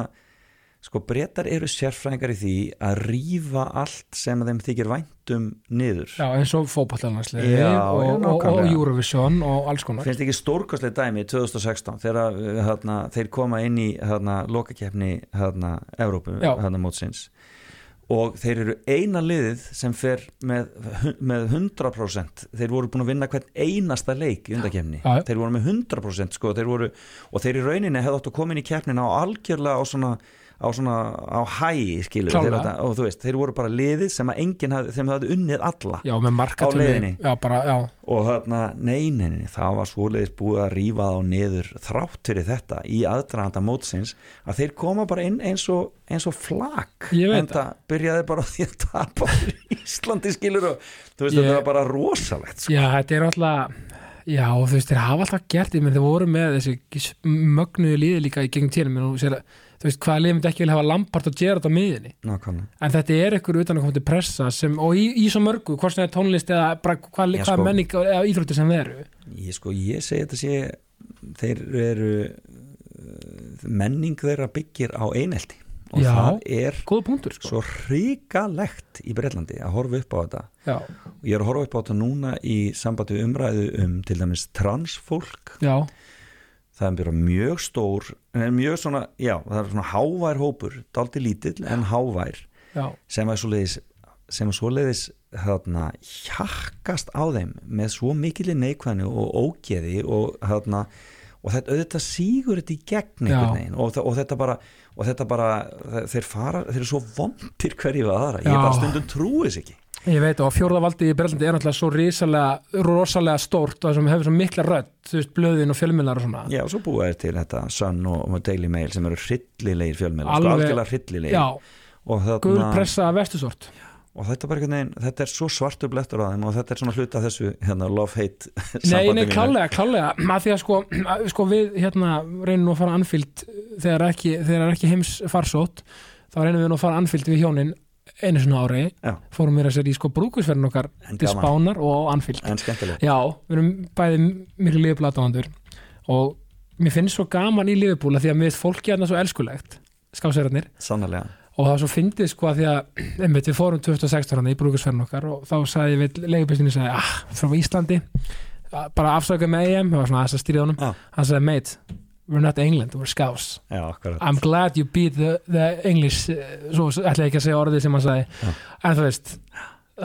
sko brettar eru sérfræðingar í því að rífa allt sem þeim þykir væntum niður Já, eins og já, og, og, og. Eurovision og alls konar finnst ekki stórkostlega dæmi 2016 þegar þarna, þeir koma inn í þarna, lokakeppni þarna, Evrópu Já. þarna, mótsins og þeir eru eina liðið sem fer með, með 100% þeir voru búin að vinna hvern einasta leik í undakefni, Já, já. þeir voru með 100% sko, þeir voru, og þeir í rauninni hefðu átt að koma inn í keppnina á algjörlega á svona á svona á hæ skilur þetta- og þú veist, þeir voru bara liðið sem að enginn hafði, þeim hafði unnið alla Já, Á leiðinni. Já, bara, já, og þarna, nei, nei, nei, það var svoleiðis búið að rífa þá niður þrátt fyrir þetta í aðdraðanda mótsins að þeir koma bara inn eins og, eins og flak en það. byrjaði bara því að tapa fyrir Íslandi skilur og þú veist Ég- þetta var bara rosalegt sko. já, þetta er alltaf Já, og þú veist, þeir hafa alltaf gert ég menn þeir voru með þessi mögnuðu líði líka í gegnum tíðanum, en þú sér að þú veist, hvaða liði myndi ekki vilja hafa Lampart og Gerrard á miðinni en þetta er ykkur utan að koma til pressa sem, og í, í svo mörgu, hvort sem það er tónlist eða bara hvað, Já, hvað sko. menning eða íþróttir sem þeir eru. Ég sko, ég segi þetta sé þeir eru uh, menning þeirra byggir á einelti. Og Já. það er punktur, sko. svo hrikalegt í Breitlandi að horfa upp á þetta. Já, og ég er að horfa upp á þetta núna í sambandi umræðu um til dæmis transfólk já, það er bara mjög stór en mjög svona, já, það er svona hávær hópur, daldi lítill en hávær já, sem er svoleiðis sem er svoleiðis þarna hjakkast á þeim með svo mikilli neikvæðinu og ógeði og þarna og þetta auðvitað sígur þetta í gegn einhvern veginn. Og, og þetta bara og þetta bara, þe- þeir fara þeir eru svo vondir hverju aðra. Ég Já. bara stundum trúi þess ekki Ég veit og fjórðavaldi í Berlandi er náttúrulega svo risalega, rosalega stórt og sem hefur svo mikla rödd, þú veist, blöðin og fjölmjölar og svona. Já, og svo búið er til þetta Sun og, og Daily Mail sem eru hryllilegir fjölmiðlar, sko, algjörlega hryllilegir Já, þarna, pressa af vestusort. og þetta er veginn, þetta er svo svartu blettur á þeim og þetta er svona hluta þessu hérna, love-hate Nei, sambandi nei, mínu. klálega, klálega, að því að sko, að, sko við hérna reynum að fara anfíld þegar ekki, þegar ekki heims farsótt, þá reynum við að fara anfíld við hjónin einu svona ári, Já, fórum við að sér í sko brúkusverðin okkar til spánar og skemmtileg Já, við erum bæði miklu liðblaðdóðandur og mér finnst svo gaman í liðbúla því að mér finnst fólki hérna svo elskulegt, Sannarlega, og það var svo fyndið sko að því að einmitt, við fórum 2016 hann í brúkusferðin okkar og þá sagði við leigubistinni sagði, ah, frá Íslandi. Ah, bara afsökuð með EM, það var svona þess að stýrið honum. Já. hann sagði, mate, we're not England we're Scouse, já, I'm glad you beat the, the English, eh, svo ætla ég ekki að segja orðið sem hann sagði, Já. en þú veist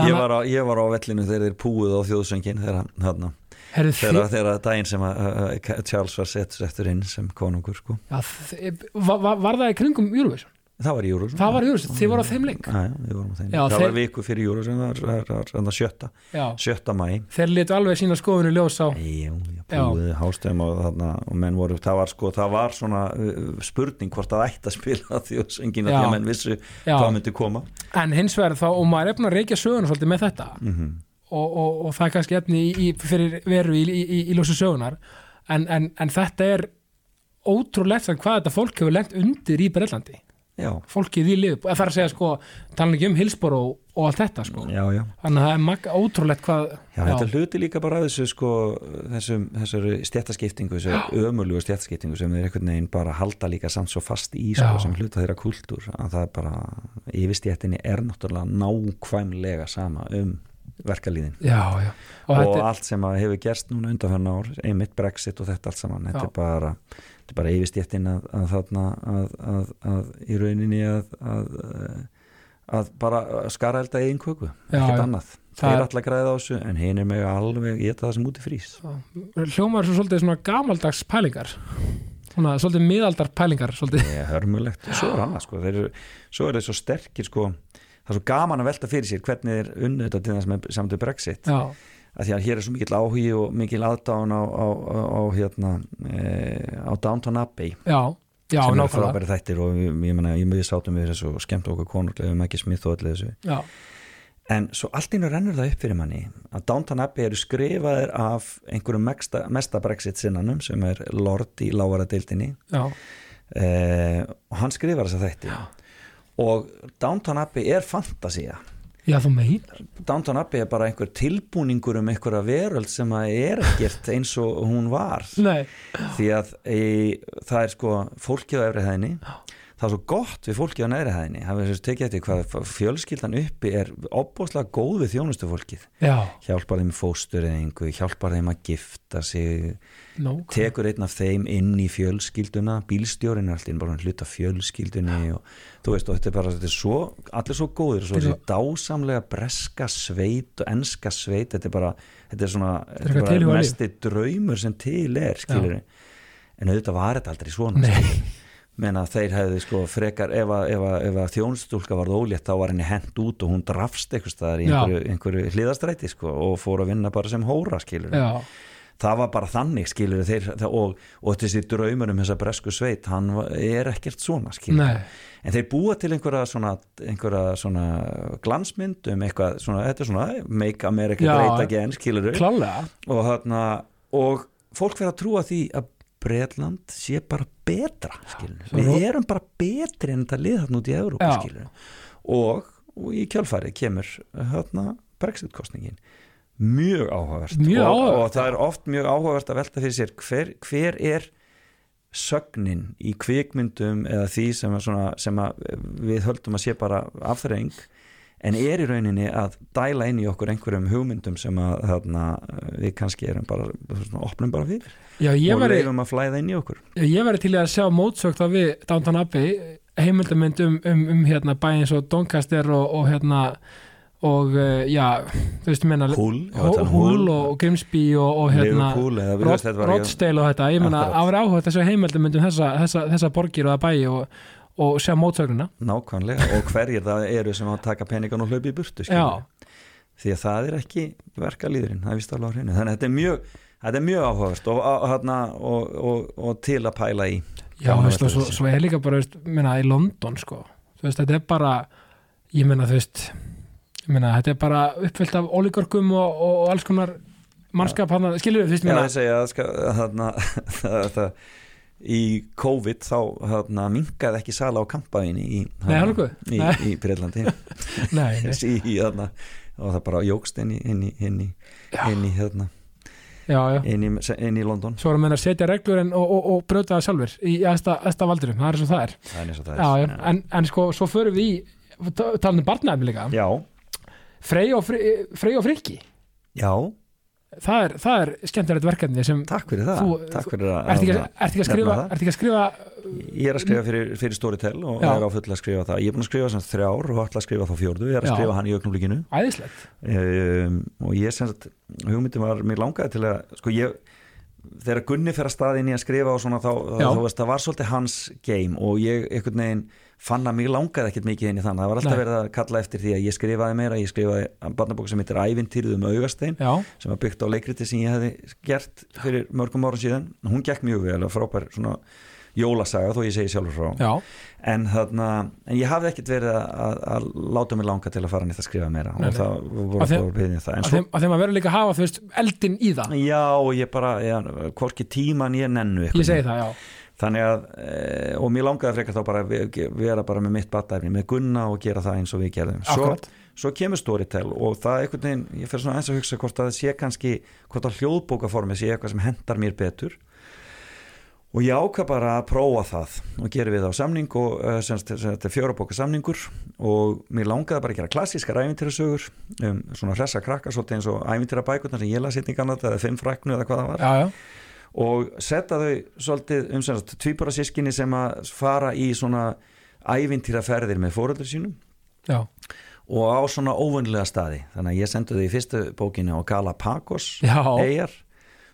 ég var, á, ég var á vellinu þegar þeir púið á þjóðsöngin þegar, daginn sem að, uh, Charles var sett settur inn sem konungur sko. já, var, var það í kringum Eurovision? Það var Júrus Það var Eurovision, þið voru á þeim leik? Já, við vorum á þeim Já, Það þeir- var viku fyrir Júrus það var, sjötta, Já, sjötta mæ þeir letu alveg sína skoðinu ljós á Jú, já, búið hástöðum og þarna og menn voru, það var sko, það var svona spurning hvort það ætti að spila [laughs] þjóðsöngina því að menn vissu Já. hvað myndi koma. En hins vegar þá, og maður er búin að reykja söguna svolítið með þetta. Mm og, og, og það er kannski efni í, fyrir veru í, í, í, ljósi sögunar en, en, en þetta er ótrúlegt hvað þetta fólk hefur lengt undir í Breitlandi Já, fólkið í lið, það er að segja sko tala ekki um Hilsbor og, og allt þetta sko. Já, já. Þannig að það er mag, ótrúlegt hvað þetta hluti líka bara að þessu sko, þessum, þessari stjættaskiptingu þessu ömurlugu stjættaskiptingu sem þeir einhvern veginn bara halda líka samt svo fast í sko, sem hluta þeirra kultúr. Að það er bara, yfirstjættinni er náttúrulega nákvæmlega sama um já. og, og, allt sem hefur gerst núna undanferna ár, einmitt Brexit og þetta allt saman, þetta er bara þetta er bara yfirstjættin að, að þarna að, að, að í rauninni að, að, að bara skara elda eigin köku, ekkert annað. Það er- alltaf græða á þessu en hinn er með alveg geta það sem úti frýs. Hljómar svo svolítið svona gamaldags pælingar. Svona svolítið miðaldar pælingar svolítið, það er hörmulegt, svo er annað sko. eru, svo er þeir svo sterkir sko. það er svo gaman að velta fyrir sér hvernig þeir unnu þetta til þess með samt við Brexit. Já, að því að hér er svo mikill áhugi og mikil aðdáun á, á, á, hérna e, á Downton Abbey. Já, já, sem nákvæmlega. frábæri þættir og ég, ég meina, ég við sátum við þessu og skemmt okkur konurlega um ekki smith og öllu þessu. Já, en svo allt innu rennur það upp fyrir manni að Downton Abbey eru skrifaðir af einhverjum mesta, mesta Brexit sinnanum sem er Lord í lágara deildinni. Eh, og hann skrifar þessa þætti. Og Downton Abbey er fantasía já, þú meinar. Downton Abbey er bara einhver tilbúningur um einhverja veröld sem að er ekkert eins og hún var. Nei, því að e, það er sko fólkið á efri hæðinni það er svo gott við fólkið á neðri hæðinni. Það er tekið eftir hvað fjölskyldan uppi er opbóðslega góð við þjónustu fólkið já, hjálpar þeim fóstureyðingu hjálpar þeim að gifta sig nákvæmlega tekur einn af þeim inn í fjölskylduna. Bílstjórin er alltaf bara hluta fjölskyldunni og þú veist og þetta er bara þetta er svo, allir svo góðir svo þessi dásamlega breska sveit og enska sveit þetta er bara, þetta er svona þetta er bara mesti draumur sem til er skilur en auðvitað var þetta aldrei svona. Menna þeir hefði sko frekar ef að, að, að þjónstúlka varð ólétt þá var henni hent út og hún drafst eitthvað staðar í einhverju, einhverju hliðastræti sko og fór að vinna bara sem hóra skilur já, það var bara þannig skilur þeir það, og, og þessi draumur um þessa bresku sveit hann er ekkert svona skilur nei, en þeir búa til einhverja svona, einhverja svona glansmynd um eitthvað svona, þetta er svona make America great again skilur og, þarna, og fólk verður að trúa því að Bretland sé bara betra svo við ró- erum bara betri en þetta lið þarna út í Európa Já. og, og í kjálfæri kemur þarna Brexit-kostningin mjög áhugavert. Og, áhugavert. og það er oft mjög áhugavert að velta fyrir sér hver, hver er sögnin í kvikmyndum eða því sem, svona, sem við höldum að sé bara afþreng en er í rauninni að dæla inn í okkur einhverjum hugmyndum sem að þarna, við kannski erum bara svona, opnum bara fyrir? Já, og væri, leifum að flæða inn í okkur? Ég væri til að sjá mótsögt að við Downton Abbey heimildamönd um, um, um hérna bæinn svo Doncaster og, og hérna og uh, já, þú veist, ég meina Hull, já, Hú- tala um Hull Hull, og, og Grimsby og, og hérna Rodsdale og þetta, ég að vera áhuga þessu heimildamöndum þessa, þessa, þessa borgir og það bæi og, og sjá mótsögnuna nákvæmlega og hverjir það eru sem að taka peningan og hlaupi í burtu því að það er ekki verkalýðurinn, það er vist alveg á hreinu. Þannig að þetta er mjög, þetta er mjög áhugavert og, og, hérna, og, og, og til að pæla í. Já veist, svo, svo er líka bara, veist, meina, í London sko, veist, þetta er bara ég meina, þú veist ég meina, þetta er bara uppfyllt af ólíkorkum og, alls konar mannskap hann, skilur við, þú veist, Já, ég segja að það, [laughs] það, í COVID þá þarna, minkaði ekki sala á kampaðinni í, í, í Breitlandi í, [laughs] [laughs] í, þarna, og það bara jógst inn í, inn í, inn hérna, já, já. inn í, inn í London. Svo erum við að setja reglur en, og, og, og brjóta það sjálfur í æsta valdurum, það er svo það er. Það er eins og það er. já, en, en sko, svo förum við í talandi um já, Frey og, Frey og Frikki. Já, það er, það er skemmtilegt verkefni sem takk fyrir það Þú- takk fyrir að Ertu ekki, að- ert ekki að skrifa, ert ekki að skrifa ég er að skrifa fyrir, fyrir Storytel og Já. er á full að skrifa það ég er búin að skrifa sem þrjár og ætla að skrifa þá fjórðu ég er að Já. skrifa hann í augnumlíkinu æðislegt um, og ég sem sagt hugmyndin var, mér langaði til að sko ég þegar Gunni fer að staðin í að skrifa og svona þá, Já. þá veist, það var svolítið hans game og ég einhvern veginn fann að mig langaði ekkert mikið inn í þannig það var alltaf Nei. verið að kalla eftir því að ég skrifaði meira ég skrifaði barnabók sem heitir Ævintýrið um augastein já, sem var byggt á leikriti sem ég hefði gert fyrir mörgum árum síðan. Hún gekk mjög vel og frábær svona jólasaga þó ég segi sjálfur frá. Já, en, þarna, en ég hafði ekkert verið að, að, láta mig langa til að fara nýtt að skrifa meira. Nei, og það voru byrja það. Að svo þeim, að vera líka að hafa þú veist, eldin í það, Já, og ég bara, já, hvorki tíman ég nennu ég segi það, já Þannig að, e, og mér langaði frekar þá bara að ve- vera bara með mitt batæfni, með Gunna og gera það eins og við gerðum. Svo, svo kemur Storytel og það er veginn, ég fer svona eins að hugsa hvort að það sé kannski, hvort að hljóðbókaformi sé eitthvað sem hendar mér betur. Og ég ákvað bara að prófa það og gera við á samning og uh, semst, þetta er fjórabóka samningur og mér langaði bara að gera klassískar ævintýrasögur um svona hressa krakka svolítið eins og ævintýrabækurnar sem ég las hérna í kannat eða fimm fræknu eða hvað það var. Já, já, og setja þau svolítið um sagt tvíbara sískinni sem að fara í svona ævintýraferðir með fóröldur sínum. Já, og á svona óvunlega staði. Þannig að ég sendi þau í fyrstu bókinu á Galapagos eyjar.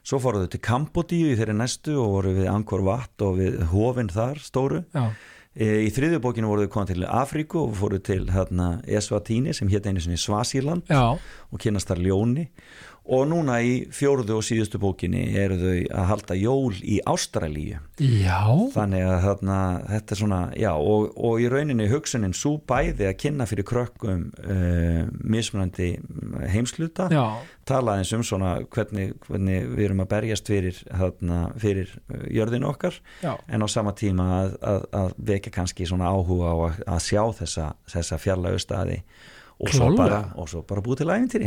Svo fóru þau til Kambodíu í þeirri næstu og voru við Angkor Wat og við hofinn þar stóru. Já, E, í þriðju bókinu voru þau komið til Afríku og fóru til hérna, Eswatini sem hétt einu sinni Svasíland já, og kynast þar ljóni og núna í fjóruðu og síðustu bókinni eru þau að halda jól í Ástralíu. Já. Þannig að þarna, þetta er svona já, og, og í rauninni hugsunin svo bæði að kynna fyrir krökkum uh, mismunandi heimsluta já, tala eins um svona hvernig, hvernig við erum að berjast fyrir, þarna, fyrir uh, jörðinu okkar já, en á sama tíma að, að, að vekja kannski svona áhuga á að, að sjá þessa, þessa fjarlægu staði og svo, bara, og svo bara búið til æfintýri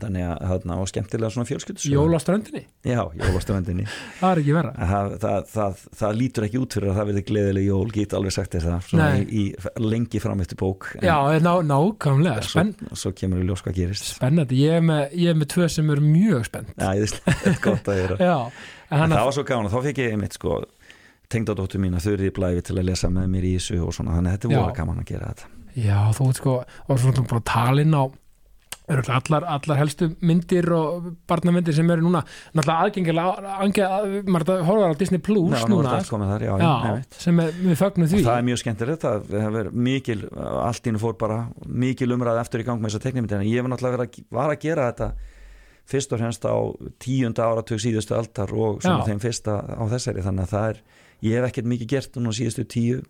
þannig að þarna, og skemmtilega svona fjölskyldu jólaströndinni? Já, jólastöfendinni [laughs] það er ekki vera það, það, það, það lítur ekki út fyrir að það verði gleðileg jól, get alveg sagt þess það í, í lengi fram eftir bók en já, ná, nákvæmlega, svo, spenn, svo kemur í ljós hvað gerist. Spennandi ég er, með, ég er með tvö sem eru mjög spennt. Já, ég [laughs] veist, gott að gera já, en En hann það var svo gána, þá fekk ég einmitt sko tengdadóttur mín að þau eru í blæfi til að lesa með mér í þessu og svona, þannig að þetta er voru gaman að gera þetta Já, þú veit sko, og svo bara talinn á örugglega allar, allar helstu myndir og barnamyndir sem eru núna. Náttúrulega aðgengilega aðgengilega, maður horfður á Disney Plus er núna. þar, já, já, sem er, við fögnum því. Og það er mjög skemmtilegt að það hefur mikil, allt ín fór bara mikil umræð eftir í gang með þessa teknimyndir en ég hef náttúrulega að, var að gera þetta fyrst og fremst á tíunda áratug síðustu aldar og svona Já. þeim fyrsta á þessari. Þannig að það er, ég hef ekkert mikið gert núna síðustu tíu,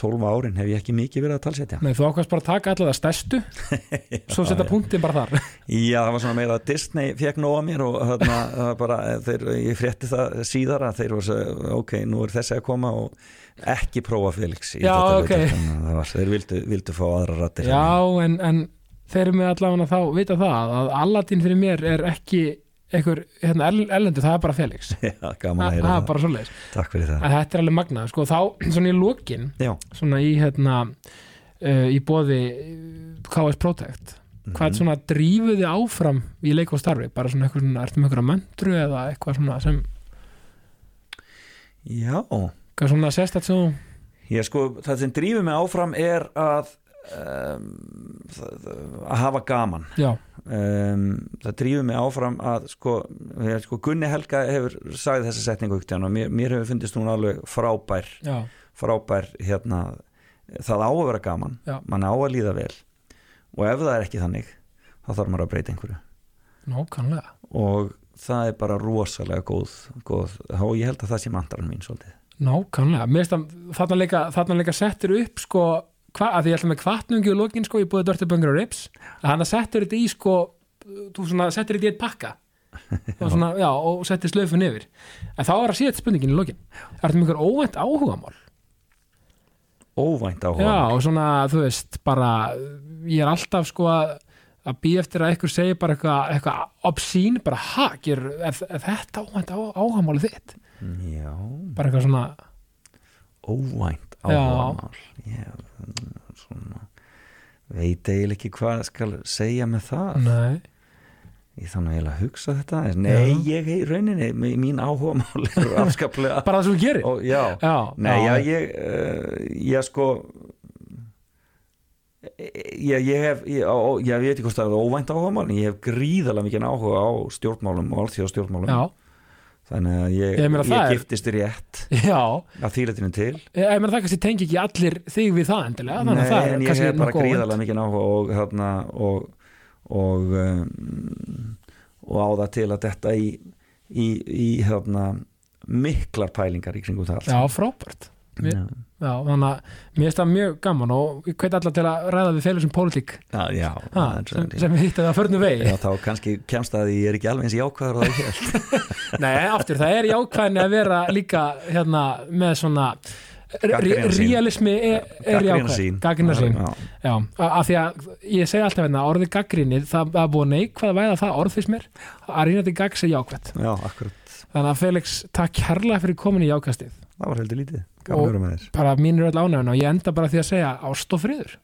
tólfa árin hef ég ekki mikið verið að talsetja. Nei, þú ákvæmst bara að taka allar það stærstu [laughs] svo setja punktin bara þar. [laughs] Já, það var svona meira að Disney fekk nóga mér og þarna bara, þeir, ég frétti það síðar að þeir voru svo, ok, nú er þessi að koma og ekki prófa Felix Já, ok. að var, þeir vildu, vildu fá aðra rættir Já, en, en þeir eru með allavega þá vita það að Aladdin fyrir mér er ekki einhver hérna, el- erlendu, það er bara Felix. [laughs] Já, gaman að það heyra er það, bara svoleiðis. Takk fyrir það. En þetta er alveg magnað, sko, þá [clears throat] svona í lokin Já, svona í hérna uh, í bóði KS Protect Mhm. hvað svona drífuði áfram í leik og starfi, bara svona eitthvað svona ertu með eitthvað möndru eða eitthvað svona sem já. Eitthvað svona sérstætt þú- Ég sko, það sem drífur mig áfram er að um, það- að hafa gaman. Já, um, það drífur mig áfram að sko, sko Gunni Helga hefur sagði þessa setningu og mér, mér hefur fundist hún alveg frábær. Já, frábær hérna það á að vera gaman, Já. mann á að líða vel. Og ef það er ekki þannig þá þarf maður að breyta einhverju. Nákvæmlega. Og það er bara rosalega góð, góð og ég held að það sé mandaran mín svolítið. Nákvæmlega, þarna líka, þarna líka settur upp sko hva, að því ég ætla með kvartnungi og lokin sko, ég búið Dörti Böngur og Rips að hann settur þetta í sko þú svona settur þetta í eitt pakka. [laughs] Og, svona, já, og settir slöfun yfir. En þá er að síða spurningin í lokin. Er þetta ykkur óvænt áhugamál? Óvænt áhuga Já, og svona, þú veist, bara ég er alltaf sko að að býja eftir að eitthvað segja bara eitthvað eitthvað obscene, bara ha, ger, er, er þetta óvænt á, áhamálið þitt? Já, bara eitthvað svona, óvænt. Áhugamál. Já, svona veit eiginlega ekki hvað skal segja með það. Nei. Ég þannig eiginlega hugsa þetta nei, Já. ég í rauninni, mín áhugamál er [laughs] afskaplega bara það sem þú gerir? Og, já, já, nei, já, ég uh, ég sko ég, ég hef ég, á, ég veit ekki hvort það er óvænt áhugamál en ég hef gríðarlega mikið áhuga á stjórnmálum og alþjóða stjórnmálum já, þannig að ég, Ég ég, er- giftist rétt Já, að þýletinu til. Ég meina það kannski tengi ekki allir þig við það endilega Nei, að það en er ég hef bara gríðarlega mikið áhuga og, hérna, og, og, um, og á það til að detta í, í, í hérna, miklar pælingar í kringum það allt. Já, frábært. Mér- já, þannig að mér finnst það mjög gaman og ég hveit allar til að ræða við félagsum pólitík. Er sem, við hittum það förnu vegi. Já, þá kannski kemst að ég er ekki alveg eins jákvæður og það ég held [laughs] Nei, aftur, það er jákvæðin að vera líka hérna með svona realismi er, er jákvæð a- af því að ég segi alltaf hérna, orðið gaggrinni það er búið neikvæð að væða það orð fyrst mér. Að rýna til gaggs er jákvæð já, akkurat. Þannig að Felix, takk kærlega fyrir komin í jákastið það var heldur lítið, Og- bara mín er öll ánæguna og ég enda bara því að segja ást og friður